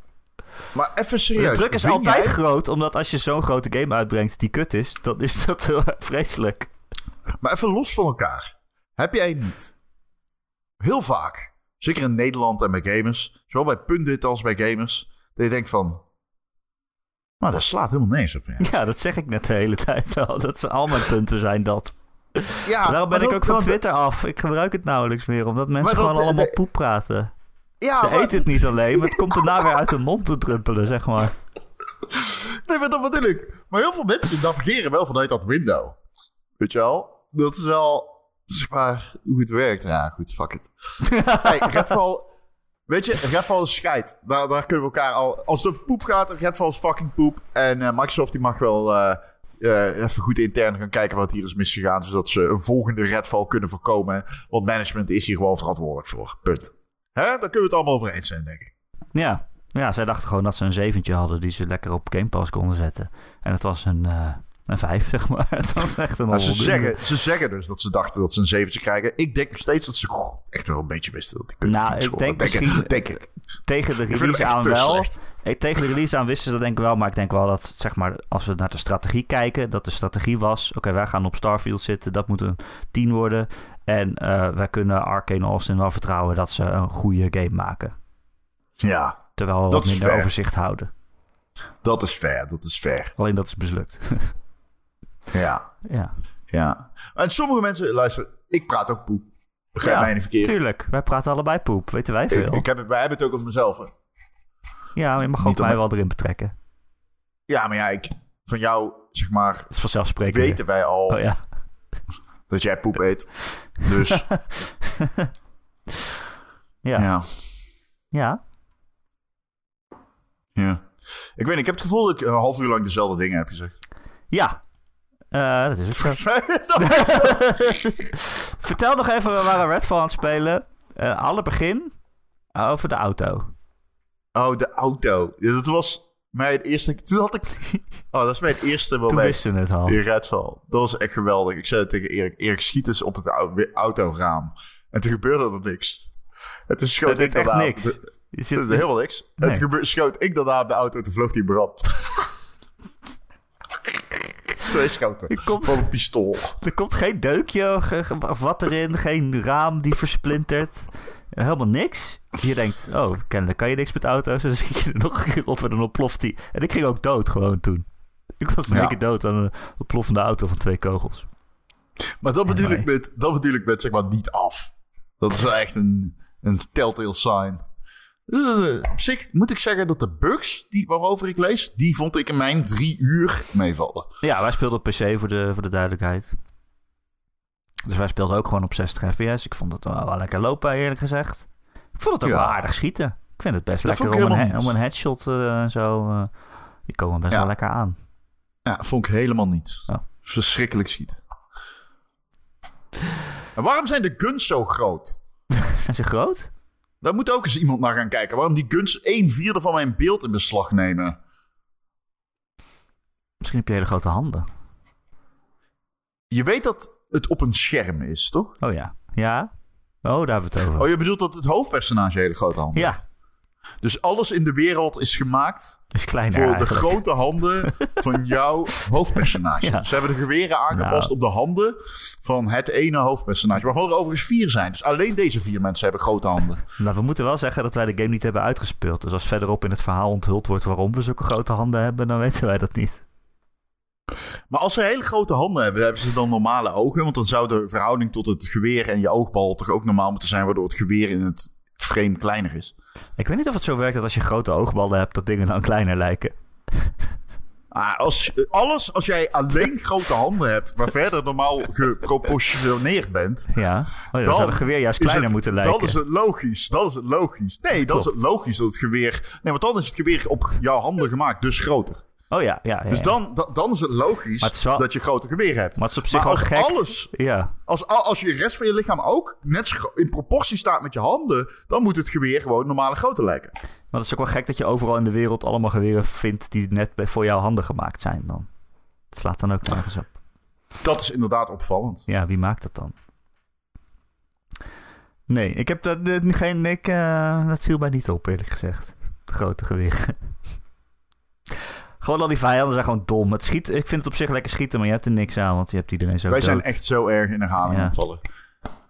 Maar even De serieus. druk is altijd jij- groot, omdat als je zo'n grote game uitbrengt die kut is, dan is dat heel vreselijk. Maar even los van elkaar. Heb jij niet heel vaak, zeker in Nederland en bij gamers, zowel bij pundit als bij gamers, dat je denkt van, nou, dat slaat helemaal nergens op. Ja, Ja, dat zeg ik net de hele tijd al. Dat ze al mijn punten zijn dat. ja Daarom ben maar ik ook van Twitter af. Ik gebruik het nauwelijks meer, omdat mensen dat- gewoon allemaal de- poep praten. Ja, Ze maar- eten het niet alleen, maar het komt daarna weer uit hun mond te druppelen, zeg maar. Nee, maar dat bedoel ik. Maar heel veel mensen navigeren wel vanuit dat window. Weet je wel? Dat is wel, zeg maar, hoe het werkt. Ja, goed, fuck it. hey, Redfall... Weet je, Redfall is scheid. Daar, daar kunnen we elkaar al... Als het over poep gaat, Redfall is fucking poep. En eh, Microsoft die mag wel eh, eh, even goed intern gaan kijken wat hier is misgegaan. Zodat ze een volgende Redfall kunnen voorkomen. Want management is hier gewoon verantwoordelijk voor. Punt. Hè? Daar kunnen we het allemaal over eens zijn, denk ik. Ja. ja, zij dachten gewoon dat ze een zeventje hadden die ze lekker op Game Pass konden zetten. En het was een, een vijf, zeg maar. Het was echt een Maar ze zeggen, ze zeggen dus dat ze dachten dat ze een zeventje krijgen. Ik denk nog steeds dat ze echt wel een beetje wisten dat die Nou, ik denk denk misschien- ik, denk ik. tegen de release aan wel. Eh, Tegen de release aan wisten ze dat denk ik wel. Maar ik denk wel dat, zeg maar, als we naar de strategie kijken, dat de strategie was: oké, wij gaan op Starfield zitten. Dat moet een 10 worden. En eh, wij kunnen Arcane Austin wel vertrouwen dat ze een goede game maken. Ja, Terwijl we Dat wat minder fair. overzicht houden. dat is fair, dat is fair. Alleen dat is mislukt. Ja, ja, ja. En sommige mensen, luister, ik praat ook poep. Begrijp Ja, mij niet verkeerd. tuurlijk. Wij praten allebei poep. Weten wij Ik, veel. ik heb het, wij hebben het ook over mezelf. Hè. Ja, maar je mag ook Niet mij wel erin betrekken. Ja, maar ja, ik, van jou, zeg maar, Dat is vanzelfsprekend. weten wij al Oh ja. dat jij poep eet. Dus, Ja. ja. ja. ja. Ik weet niet, ik heb het gevoel dat ik een half uur lang dezelfde dingen heb gezegd. Ja. Eh, dat is. Is dat- Vertel nog even, we waren Redfall aan het spelen. Eh alle begin over de auto. Oh, de auto. Dat was mijn eerste... Toen had ik... Oh, dat is mijn eerste moment. Toen wisten het al. In Redfall. Dat was echt geweldig. Ik zei het tegen Erik. Erik, schiet eens op het au- autoraam. En toen gebeurde er niks. En toen schoot Het ik deed echt niks. Je Het zit, is helemaal niks. Nee. En toen schoot ik daarna op de auto en toen vloog die brand. Twee schoten. Komt- Van een pistool. er komt geen deukje of wat erin. Geen raam die versplintert. Helemaal niks. Je denkt, oh, kennelijk kan je niks met auto's. Dan schiet je er nog een keer op en dan ontploft die. En ik ging ook dood gewoon toen. Ik was in Ja. één keer dood aan een ontploffende auto van twee kogels. Maar dat bedoel, ik met, dat bedoel ik met, zeg maar, niet af. Dat is echt een, een telltale sign. Dus, eh, op zich moet ik zeggen dat de bugs die, waarover ik lees, die vond ik in mijn drie uur meevallen. Ja, wij speelden op PC voor de, voor de duidelijkheid. Dus wij speelden ook gewoon op 60 fps. Ik vond het wel, wel lekker lopen, eerlijk gezegd. Ik vond het ook Ja. wel aardig schieten. Ik vind het best Dat lekker om een, om een headshot eh, en zo. eh, die komen best Ja. wel lekker aan. Ja, vond ik helemaal niet. Oh. Verschrikkelijk schieten. En waarom zijn de guns zo groot? Zijn ze groot? Daar moet ook eens iemand naar gaan kijken. Waarom die guns een vierde van mijn beeld in beslag nemen. Misschien heb je hele grote handen. Je weet dat het op een scherm is, toch? Oh ja. Ja? Oh, daar hebben we het over. Oh, je bedoelt dat het hoofdpersonage hele grote handen ja, Dus alles in de wereld is gemaakt is kleiner voor de grote handen van jouw hoofdpersonage. Ja. Ze hebben de geweren aangepast Nou. op de handen van het ene hoofdpersonage. Waarvan er overigens vier zijn. Dus alleen deze vier mensen hebben grote handen. Nou, we moeten wel zeggen dat wij de game niet hebben uitgespeeld. Dus als verderop in het verhaal onthuld wordt waarom we zulke grote handen hebben, dan weten wij dat niet. Maar als ze hele grote handen hebben, hebben ze dan normale ogen? Want dan zou de verhouding tot het geweer en je oogbal toch ook normaal moeten zijn, waardoor het geweer in het frame kleiner is. Ik weet niet of het zo werkt dat als je grote oogballen hebt, dat dingen dan kleiner lijken. Ah, als, alles, als jij alleen grote handen hebt, maar verder normaal geproportioneerd bent, Ja. Oh, dan, zou het geweer juist is kleiner het- moeten lijken. Dan is het logisch. Dan is het logisch. Nee, dan is het logisch dat het geweer. Nee, want dan is het geweer op jouw handen gemaakt, dus groter. Oh ja, ja. ja, Dus dan, dan, dan is het logisch Maar het is wel- dat je grote geweer hebt. Maar het is op zich wel als gek. alles, Ja. als, als je de rest van je lichaam ook net in proportie staat met je handen, dan moet het geweer gewoon normale grootte lijken. Maar het is ook wel gek dat je overal in de wereld allemaal geweren vindt die net voor jouw handen gemaakt zijn dan. Het slaat dan ook nergens op. Dat is inderdaad opvallend. Ja, wie maakt dat dan? Nee, ik heb dat, geen. Ik, eh, dat viel mij niet op, eerlijk gezegd. De grote geweren. Gewoon al die vijanden zijn gewoon dom. Het schiet, ik vind het op zich lekker schieten, maar je hebt er niks aan, want je hebt iedereen zo Wij zijn echt zo erg in herhaling Ja. aan het vallen.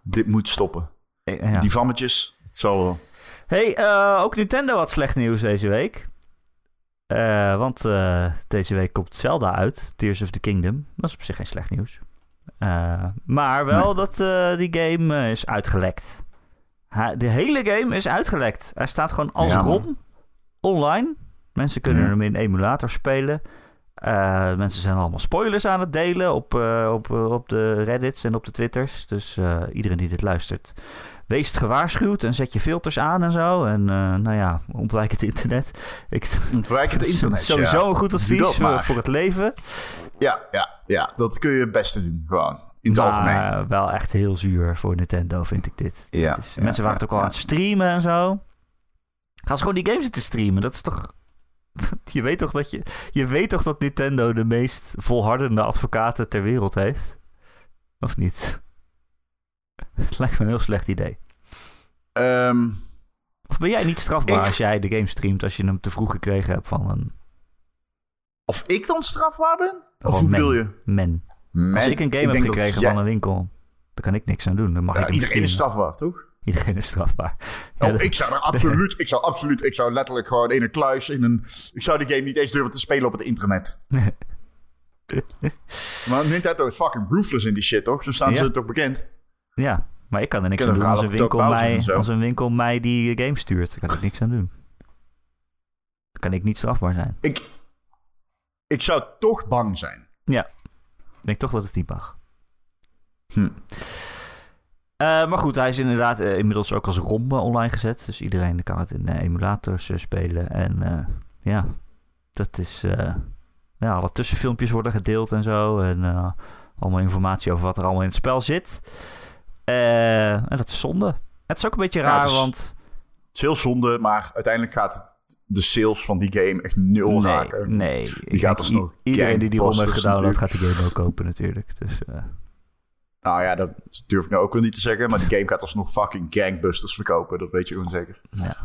Dit moet stoppen. Eh, ja. Die vammetjes, het zal wel. Hey, eh, ook Nintendo had slecht nieuws deze week. Eh, want eh, deze week komt Zelda uit, Tears of the Kingdom. Dat is op zich geen slecht nieuws. Eh, maar wel Nee. dat eh, die game eh, is uitgelekt. De hele game is uitgelekt. Hij staat gewoon als Ja. ROM online. Mensen kunnen Ja. hem in emulator spelen. Eh, mensen zijn allemaal spoilers aan het delen op, eh, op, eh, op de Reddits en op de Twitters. Dus iedereen die dit luistert, wees gewaarschuwd en zet je filters aan en zo. En nou ja, ontwijk het internet. Ik, Ontwijk het internet. Sowieso ja. een goed advies voor, voor het leven. Ja, ja, ja, dat kun je het beste doen. Gewoon. In het algemeen. Maar wel echt heel zuur voor Nintendo, vind ik dit. Ja, Het is- ja, mensen waren het ook al aan het streamen en zo. Gaan ze gewoon die games zitten streamen? Dat is toch... Je weet toch dat, je, je weet toch dat Nintendo de meest volhardende advocaten ter wereld heeft? Of niet? Het lijkt me een heel slecht idee. Ehm, Of ben jij niet strafbaar Ik- als jij de game streamt als je hem te vroeg gekregen hebt van een of ik dan strafbaar ben? Of hoe men. bedoel je? man? Man, Als ik een game heb gekregen jij- van een winkel, dan kan ik niks aan doen. Dan mag Ja, ik iedereen is strafbaar, toch? Iedereen is strafbaar. Oh, ik zou er absoluut, ik zou absoluut, ik zou letterlijk gewoon in een kluis, in een, ik zou die game niet eens durven te spelen op het internet. maar Nintendo is fucking ruthless in die shit, toch? Zo staan Ja. ze toch bekend. Ja, maar ik kan er niks aan doen als een, winkel mij, als een winkel mij die game stuurt. Daar kan ik niks aan doen. Dan kan ik niet strafbaar zijn. Ik, ik zou toch bang zijn. Ja, ik denk toch dat het niet mag. Hm. Eh, maar goed, hij is inderdaad eh, inmiddels ook als ROM eh, online gezet. Dus iedereen kan het in emulators spelen. En ja, dat is... ja, alle tussenfilmpjes worden gedeeld en zo. En allemaal informatie over wat er allemaal in het spel zit. En dat is zonde. Het is ook een beetje Ja, raar, het is- want... Het is heel zonde, maar uiteindelijk gaat het de sales van die game echt nul nee, raken. Nee, Die gaat alsnog Iedereen die die ROM heeft gedownload natuurlijk. gaat die game ook kopen natuurlijk. Dus Nou ja, dat durf ik nou ook wel niet te zeggen. Maar die game gaat alsnog fucking gangbusters verkopen. Dat weet je gewoon zeker. ja.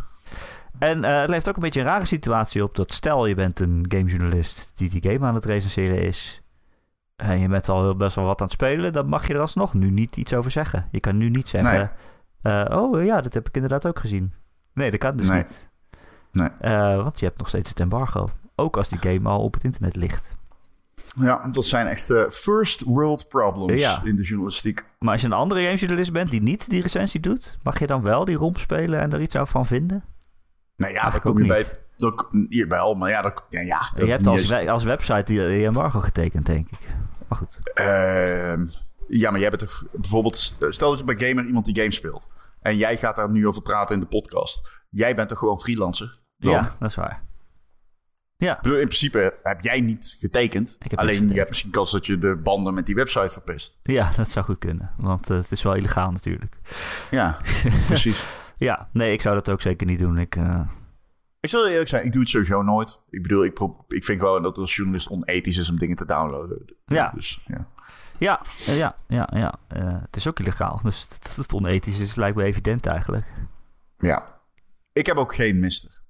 En eh, het leeft ook een beetje een rare situatie op dat stel je bent een gamejournalist die die game aan het recenseren is. En je bent al heel best wel wat aan het spelen, dan mag je er alsnog nu niet iets over zeggen. Je kan nu niet zeggen, eh, oh ja, dat heb ik inderdaad ook gezien. Nee, dat kan dus Nee. niet. Nee. Eh, want je hebt nog steeds het embargo. Ook als die game al op het internet ligt. Ja, dat zijn echt eh, first world problems Ja. in de journalistiek. Maar als je een andere gamejournalist bent die niet die recensie doet, mag je dan wel die romp spelen en er iets over van vinden? Nou ja, Eigenlijk kom je bij... Dat, hier wel, maar ja, dat, ja, ja je hebt als, we- als website die, die embargo getekend, denk ik. Maar goed. Ehm, ja, maar jij bent toch bijvoorbeeld... Stel dat je bij Gamer iemand die game speelt. En jij gaat daar nu over praten in de podcast. Jij bent toch gewoon freelancer? Dan? Ja, dat is waar. Ja, Ik bedoel, in principe heb jij niet getekend. Alleen je hebt misschien kans dat je de banden met die website verpest. ja, dat zou goed kunnen. Want eh, het is wel illegaal natuurlijk. Ja, precies. Ja, nee, ik zou dat ook zeker niet doen. Ik, eh, Ik zal eerlijk zijn, ik doe het sowieso nooit. Ik bedoel, ik, ik vind gewoon dat het als journalist onethisch is om dingen te downloaden. Ja. Dus, ja. ja, eh, ja, ja, ja. Het is ook illegaal. Dus dat het onethisch is, lijkt me evident eigenlijk. ja. Ik heb ook geen mister.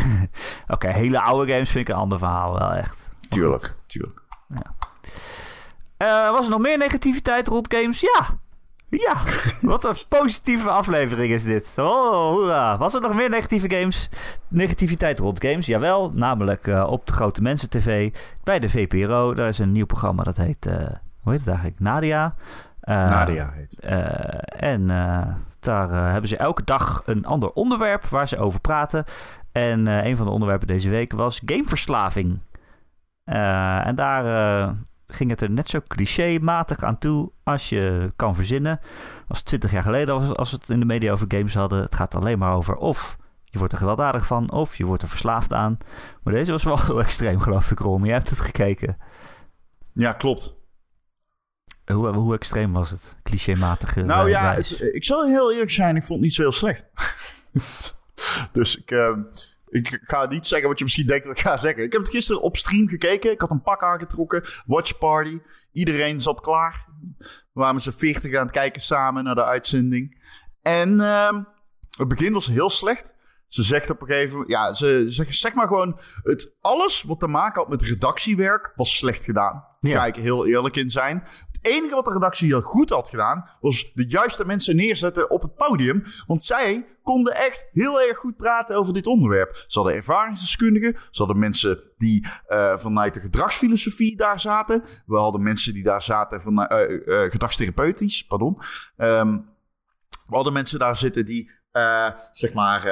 Oké, hele oude games vind ik een ander verhaal wel echt. Tuurlijk, tuurlijk. Eh, was er nog meer negativiteit rond games? Ja. Ja. Wat een positieve aflevering is dit. Oh, hoera. Was er nog meer negatieve games? Negativiteit rond games? Jawel. Namelijk eh, op de Grote Mensen TV. Bij de VPRO. Daar is een nieuw programma dat heet... eh, hoe heet het eigenlijk? Nadia. Nadia heet. en daar eh, hebben ze elke dag een ander onderwerp waar ze over praten. En eh, een van de onderwerpen deze week was gameverslaving. Eh, en daar ging het er net zo clichématig aan toe als je kan verzinnen. Als 20 jaar geleden als we het in de media over games hadden. Het gaat alleen maar over of je wordt er gewelddadig van of je wordt er verslaafd aan. Maar deze was wel heel extreem geloof ik Ron. Jij hebt het gekeken. Ja, klopt. Hoe, hoe extreem was het? Clichématige Nou ja, het- ik zal heel eerlijk zijn, ik vond het niet zo heel slecht. dus ik, eh, ik ga niet zeggen wat je misschien denkt dat ik ga zeggen. Ik heb het gisteren op stream gekeken. Ik had een pak aangetrokken, watch party. Iedereen zat klaar. We waren met z'n 40 aan het kijken samen naar de uitzending. En ehm, het begin was heel slecht. Ze zegt op een gegeven moment, ja, ze zegt zeg maar gewoon, het, alles wat te maken had met redactiewerk was slecht gedaan. Ja. Ga ik heel eerlijk in zijn. Het enige wat de redactie heel goed had gedaan, was de juiste mensen neerzetten op het podium. Want zij konden echt heel erg goed praten over dit onderwerp. Ze hadden ervaringsdeskundigen, ze hadden mensen die eh, vanuit de gedragsfilosofie daar zaten. We hadden mensen die daar zaten vanuit eh, eh, gedragstherapeutisch, pardon. Ehm, we hadden mensen daar zitten die, zeg maar,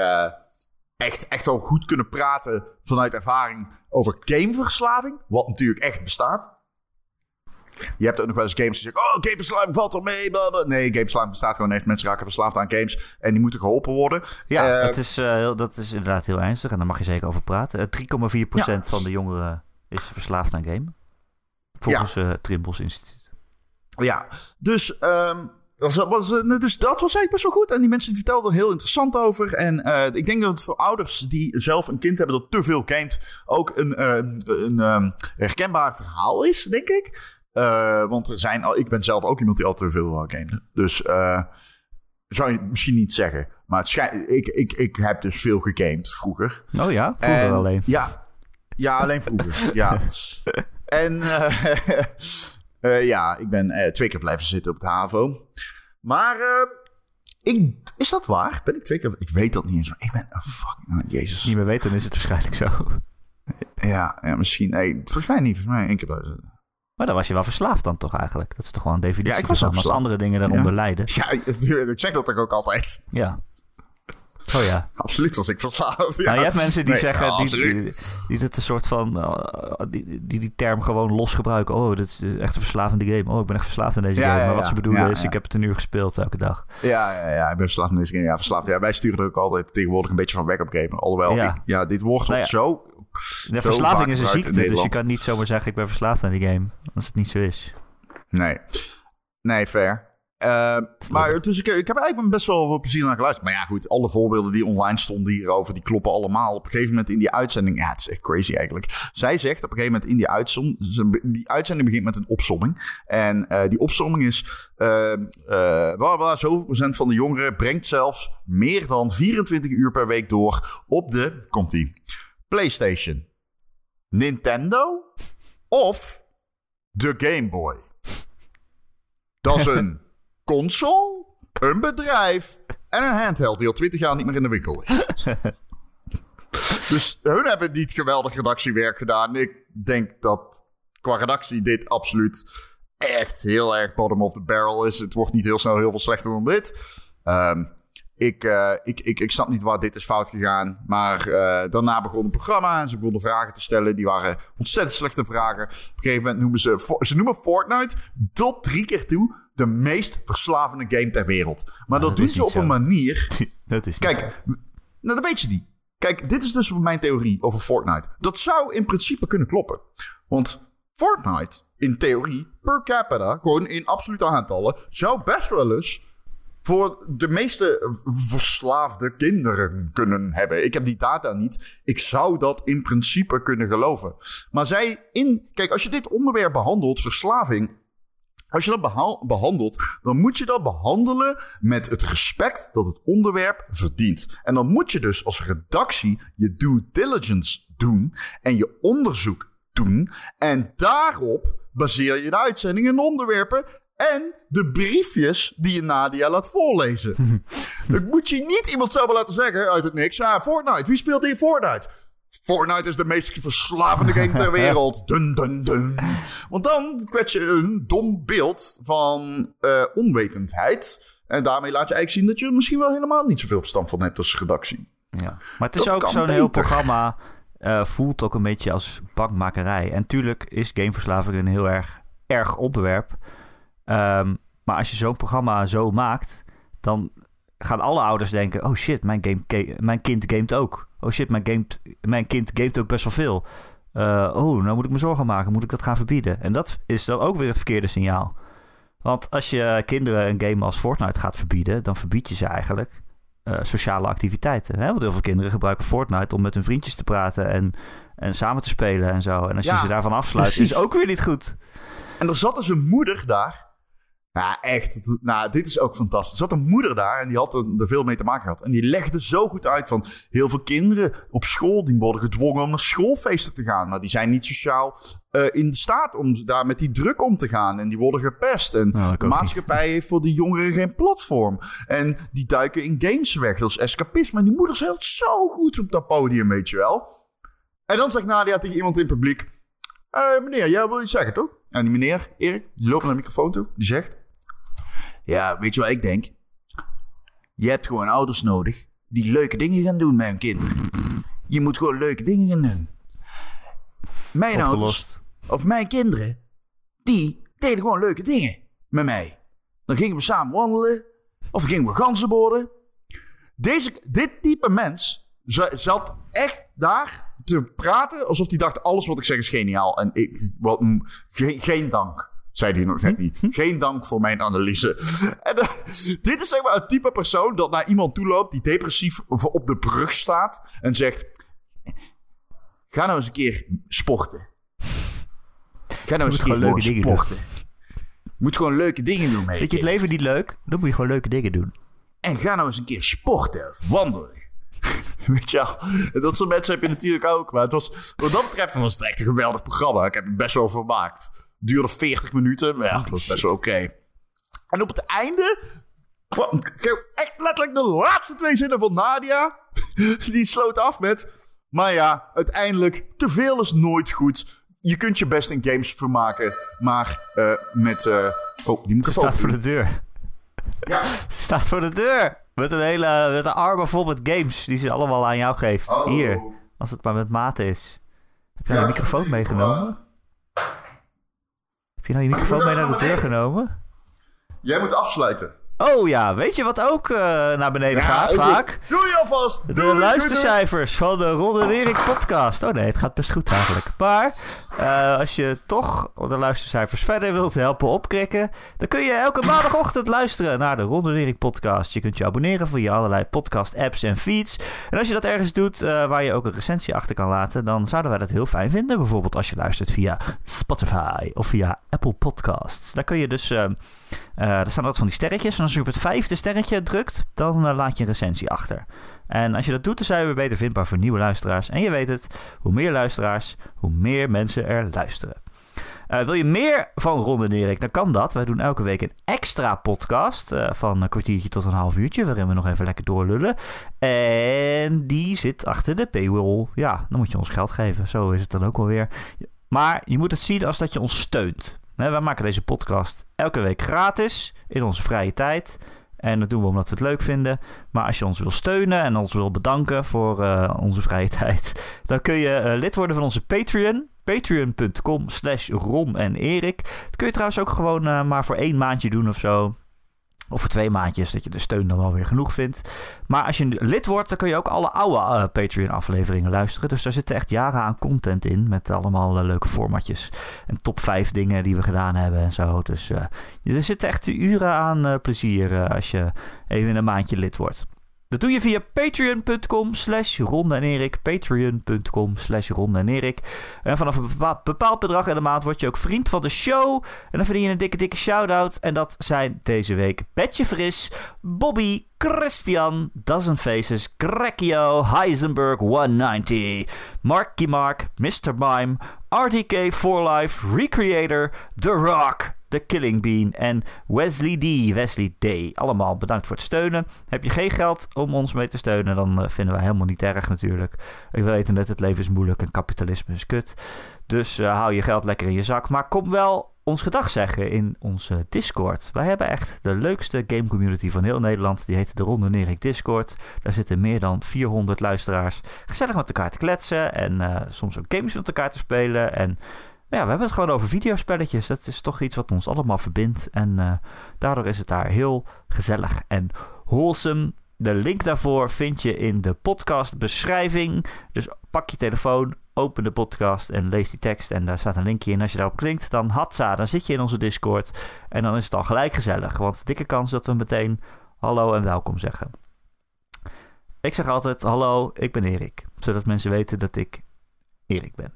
echt, echt wel goed kunnen praten vanuit ervaring over gameverslaving. Wat natuurlijk echt bestaat. Je hebt ook nog wel eens games die zeggen: Oh, gameverslaving valt er mee. blah. Nee, gameverslaving bestaat gewoon echt. Mensen raken verslaafd aan games en die moeten geholpen worden. Ja, Eh, dat, is, eh, dat is inderdaad heel ernstig en daar mag je zeker over praten. Eh, 3,4% van de jongeren is verslaafd aan gamen. Volgens eh Trimbos Instituut. Ja, dus, ehm, dat was, was, eh, dus dat was eigenlijk best wel goed. En die mensen die vertelden er heel interessant over. En eh, ik denk dat het voor ouders die zelf een kind hebben dat te veel gamet... ook een, ehm, een ehm, herkenbaar verhaal is, denk ik. Eh, want er zijn, al- ik ben zelf ook iemand die al te veel gamede. Dus eh, zou je misschien niet zeggen. Maar het schij- ik, ik, ik heb dus veel gegamed vroeger. Oh ja, vroeger En- alleen. Ja, ja alleen vroeger. ja. En eh, ja, ik ben twee keer blijven zitten op het HAVO. Maar ik, is dat waar? Ben ik twee keer... Ik weet dat niet eens. maar Ik ben een fucking... oh, Jezus. Niet meer weten, dan is het waarschijnlijk zo. Ja, ja, misschien... Nee, volgens mij niet. Volgens mij één keer blijven zitten. Maar dan was je wel verslaafd dan toch eigenlijk? Dat is toch gewoon een definitie Ja, ik was als andere dingen daaronder Ja. lijden. Ja, ik zeg dat ook altijd. Ja. Oh ja. Absoluut was ik verslaafd. Ja. Nou, je hebt mensen die Nee, zeggen, ja, die, die, die dit een soort van, eh, die, die die term gewoon los gebruiken. Oh, dit is echt een verslavende game. Oh, ik ben echt verslaafd aan deze Ja, game. Maar wat ze bedoelen is, ik heb het een uur gespeeld elke dag. Ja, ja, ja, ik ben verslaafd aan deze game. Ja, verslaafd. Ja, wij sturen er ook altijd tegenwoordig een beetje van weg op gamen. Alhoewel, Ja. ja, ik, ja dit woord wordt Nou ja. zo... De verslaving is een ziekte, dus je kan niet zomaar zeggen, ik ben verslaafd aan die game. Als het niet zo is. Nee. Nee, fair. Eh, maar dus ik, ik heb eigenlijk best wel wat plezier naar geluisterd. Maar ja, goed, alle voorbeelden die online stonden hierover, die kloppen allemaal. Op een gegeven moment in die uitzending, ja, het is echt crazy eigenlijk. Zij zegt op een gegeven moment in die uitzending, die uitzending begint met een opsomming. En eh, die opsomming is, bla, bla, zoveel procent van de jongeren brengt zelfs meer dan 24 uur per week door op de, komt die, PlayStation, Nintendo of de Game Boy. Dat is een console, een bedrijf en een handheld die al 20 jaar niet meer in de winkel ligt. dus hun hebben niet geweldig redactiewerk gedaan. Ik denk dat qua redactie dit absoluut echt heel erg bottom of the barrel is. Het wordt niet heel snel heel veel slechter dan dit. Ehm, ik, eh, ik, ik, ik snap niet waar dit is fout gegaan. Maar eh, daarna begon het programma en ze begonnen vragen te stellen. Die waren ontzettend slechte vragen. Op een gegeven moment noemen ze... Ze noemen Fortnite tot drie keer toe de meest verslavende game ter wereld. Maar dat, dat doen ze op zo. een manier... dat is Kijk, nou, dat weet je niet. Kijk, dit is dus mijn theorie over Fortnite. Dat zou in principe kunnen kloppen. Want Fortnite, in theorie, per capita, gewoon in absolute aantallen, zou best wel eens voor de meeste verslaafde kinderen kunnen hebben. Ik heb die data niet. Ik zou dat in principe kunnen geloven. Maar zij in. Kijk, als je dit onderwerp behandelt, verslaving. Als je dat beha- behandelt, dan moet je dat behandelen met het respect dat het onderwerp verdient. En dan moet je dus als redactie je due diligence doen en je onderzoek doen. En daarop baseer je de uitzendingen en onderwerpen en de briefjes die je Nadia laat voorlezen. Dan moet je niet iemand zomaar laten zeggen uit het niks. Ja, Fortnite. Wie speelt hier Fortnite? Fortnite is de meest verslavende game ter wereld. Dun, dun, dun. Want dan kwets je een dom beeld van eh, onwetendheid. En daarmee laat je eigenlijk zien dat je er misschien wel helemaal niet zoveel verstand van hebt als redactie. Ja. Maar het is Dat ook zo'n heel programma. eh, voelt ook een beetje als bankmakerij. En tuurlijk is gameverslaving een heel erg, erg onderwerp. Ehm, maar als je zo'n programma zo maakt, dan gaan alle ouders denken: oh shit, mijn, game, mijn kind gamet ook. Oh shit, mijn, game, mijn kind gamet ook best wel veel. Eh, oh, nou moet ik me zorgen maken. Moet ik dat gaan verbieden? En dat is dan ook weer het verkeerde signaal. Want als je kinderen een game als Fortnite gaat verbieden, dan verbied je ze eigenlijk eh, sociale activiteiten. Hè? Want heel veel kinderen gebruiken Fortnite om met hun vriendjes te praten en, en samen te spelen en zo. En als je ze daarvan afsluit, precies. is ook weer niet goed. En er zat dus een moeder daar. Ja, echt. Het- Nou, dit is ook fantastisch. Er zat een moeder daar en die had er, veel mee te maken gehad. En die legde zo goed uit van heel veel kinderen op school... die worden gedwongen om naar schoolfeesten te gaan. Maar die zijn niet sociaal eh, in staat om daar met die druk om te gaan. En die worden gepest. En Nou, de maatschappij heeft voor die jongeren geen platform. En die duiken in games weg. Dat is escapisme. En die moeder zegt zo goed op dat podium, weet je wel. En dan zegt Nadia tegen iemand in het publiek... Eh, meneer, jij wil iets zeggen, toch? En die meneer, Erik, die loopt naar de microfoon toe. Die zegt... Ja, weet je wat ik denk? Je hebt gewoon ouders nodig die leuke dingen gaan doen met hun kinderen. Je moet gewoon leuke dingen gaan doen. Mijn ouders, Opgelost. of mijn kinderen, die deden gewoon leuke dingen met mij. Dan gingen we samen wandelen, of gingen we ganzen boren. Deze, dit type mens za- zat echt daar te praten alsof hij dacht: alles wat ik zeg is geniaal. En ik, wat, geen, geen dank. Zei hij nog net niet. Geen dank voor mijn analyse. En eh, dit is zeg maar het type persoon dat naar iemand toe loopt die depressief op de brug staat en zegt: Ga nou eens een keer sporten. Ga nou eens een keer leuke dingen doen. sporten. Je moet gewoon leuke dingen doen mee. Vind je het leven niet leuk? Dan moet je gewoon leuke dingen doen. En ga nou eens een keer sporten of wandelen. Weet je wel, dat soort mensen heb je natuurlijk ook. Maar het was, wat dat betreft was het echt een geweldig programma. Ik heb het best wel vermaakt. Duurde 40 minuten, maar ja, dat was best wel oké. En op het einde kwam echt letterlijk de laatste twee zinnen van Nadia. Die sloot af met... Maar ja, uiteindelijk, te veel is nooit goed. Je kunt je best in games vermaken, maar eh, met... eh oh, die moet Ze staat voor de deur. Ja. Staat voor de deur. Met een hele met een arm vol met games die ze allemaal aan jou geeft. Oh. Hier, als het maar met mate is. Heb je nou Ja, je microfoon meegenomen? Je nou je microfoon mee naar de deur genomen? Jij moet afsluiten. Oh ja, weet je wat ook eh, naar beneden gaat vaak? Doe je alvast. De Doei, doei, luistercijfers van de Ron en Erik podcast. Oh nee, het gaat best goed eigenlijk. Maar eh, als je toch de luistercijfers verder wilt helpen opkrikken... dan kun je elke maandagochtend luisteren naar de Ron en Erik podcast. Je kunt je abonneren via allerlei podcast apps en feeds. En als je dat ergens doet eh, waar je ook een recensie achter kan laten... dan zouden wij dat heel fijn vinden. Bijvoorbeeld als je luistert via Spotify of via Apple Podcasts. Daar kun je dus... eh, er staan altijd van die sterretjes. En als je op het vijfde sterretje drukt, dan eh, laat je een recensie achter. En als je dat doet, dan zijn we beter vindbaar voor nieuwe luisteraars. En je weet het, hoe meer luisteraars, hoe meer mensen er luisteren. Eh, wil je meer van Ron en dan kan dat. Wij doen elke week een extra podcast van een kwartiertje tot een half uurtje... waarin we nog even lekker doorlullen. En die zit achter de paywall. Ja, dan moet je ons geld geven. Zo is het dan ook alweer. Maar je moet het zien als dat je ons steunt. Hè, wij maken deze podcast elke week gratis in onze vrije tijd. En dat doen we omdat we het leuk vinden. Maar als je ons wil steunen en ons wil bedanken voor eh, onze vrije tijd, dan kun je eh, lid worden van onze Patreon. Patreon.com slash Ron en Erik. Dat kun je trouwens ook gewoon eh, maar voor één maandje doen of zo. Of voor twee maandjes, dat je de steun dan wel weer genoeg vindt. Maar als je lid wordt, dan kun je ook alle oude eh, Patreon-afleveringen luisteren. Dus daar zitten echt jaren aan content in. Met allemaal eh, leuke formatjes. En top 5 dingen die we gedaan hebben en zo. Dus eh, er zitten echt uren aan plezier als je even een maandje lid wordt. Dat doe je via patreon.com slash Ron en Erik. Patreon.com slash Ron en Erik. En vanaf een bepa- bepaald bedrag in de maand word je ook vriend van de show. En dan verdien je een dikke, dikke shout-out. En dat zijn deze week Betje Fris, Bobby, Christian, Dozen Faces, Crackio, Heisenberg 190, Marky Mark, Mr. Mime, RTK for Life, Recreator, The Rock, The Killing Bean en Wesley D. Wesley D. Allemaal bedankt voor het steunen. Heb je geen geld om ons mee te steunen, dan eh, vinden wij helemaal niet erg natuurlijk. Ik weet dat het leven is moeilijk en kapitalisme is kut. Dus eh, hou je geld lekker in je zak. Maar kom wel ons gedag zeggen in onze Discord. Wij hebben echt de leukste game community van heel Nederland. Die heet de Ronde Nerik Discord. Daar zitten meer dan 400 luisteraars. Gezellig met elkaar te kletsen en eh, soms ook games met elkaar te spelen. En ja, we hebben het gewoon over videospelletjes. Dat is toch iets wat ons allemaal verbindt. En eh, daardoor is het daar heel gezellig en wholesome. De link daarvoor vind je in de podcastbeschrijving. Dus pak je telefoon, open de podcast en lees die tekst. En daar staat een linkje in. Als je daarop klikt, dan hatsa, dan zit je in onze Discord. En dan is het al gelijk gezellig. Want dikke kans dat we meteen hallo en welkom zeggen. Ik zeg altijd hallo, ik ben Erik. Zodat mensen weten dat ik Erik ben.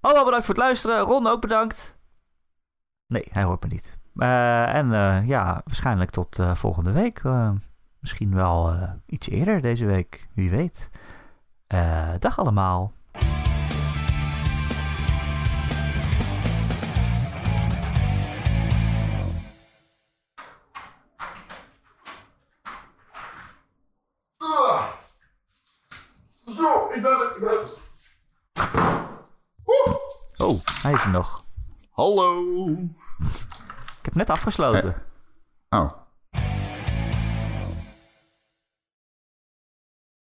Allemaal bedankt voor het luisteren. Ron ook bedankt. Nee, hij hoort me niet. Eh, en eh, ja, waarschijnlijk tot eh, volgende week. Misschien wel iets eerder deze week, wie weet. Eh, dag allemaal. Ah. Zo, ik ben er. Ik ben er. Oh, hij is er nog. Hallo. Ik heb net afgesloten. Oh.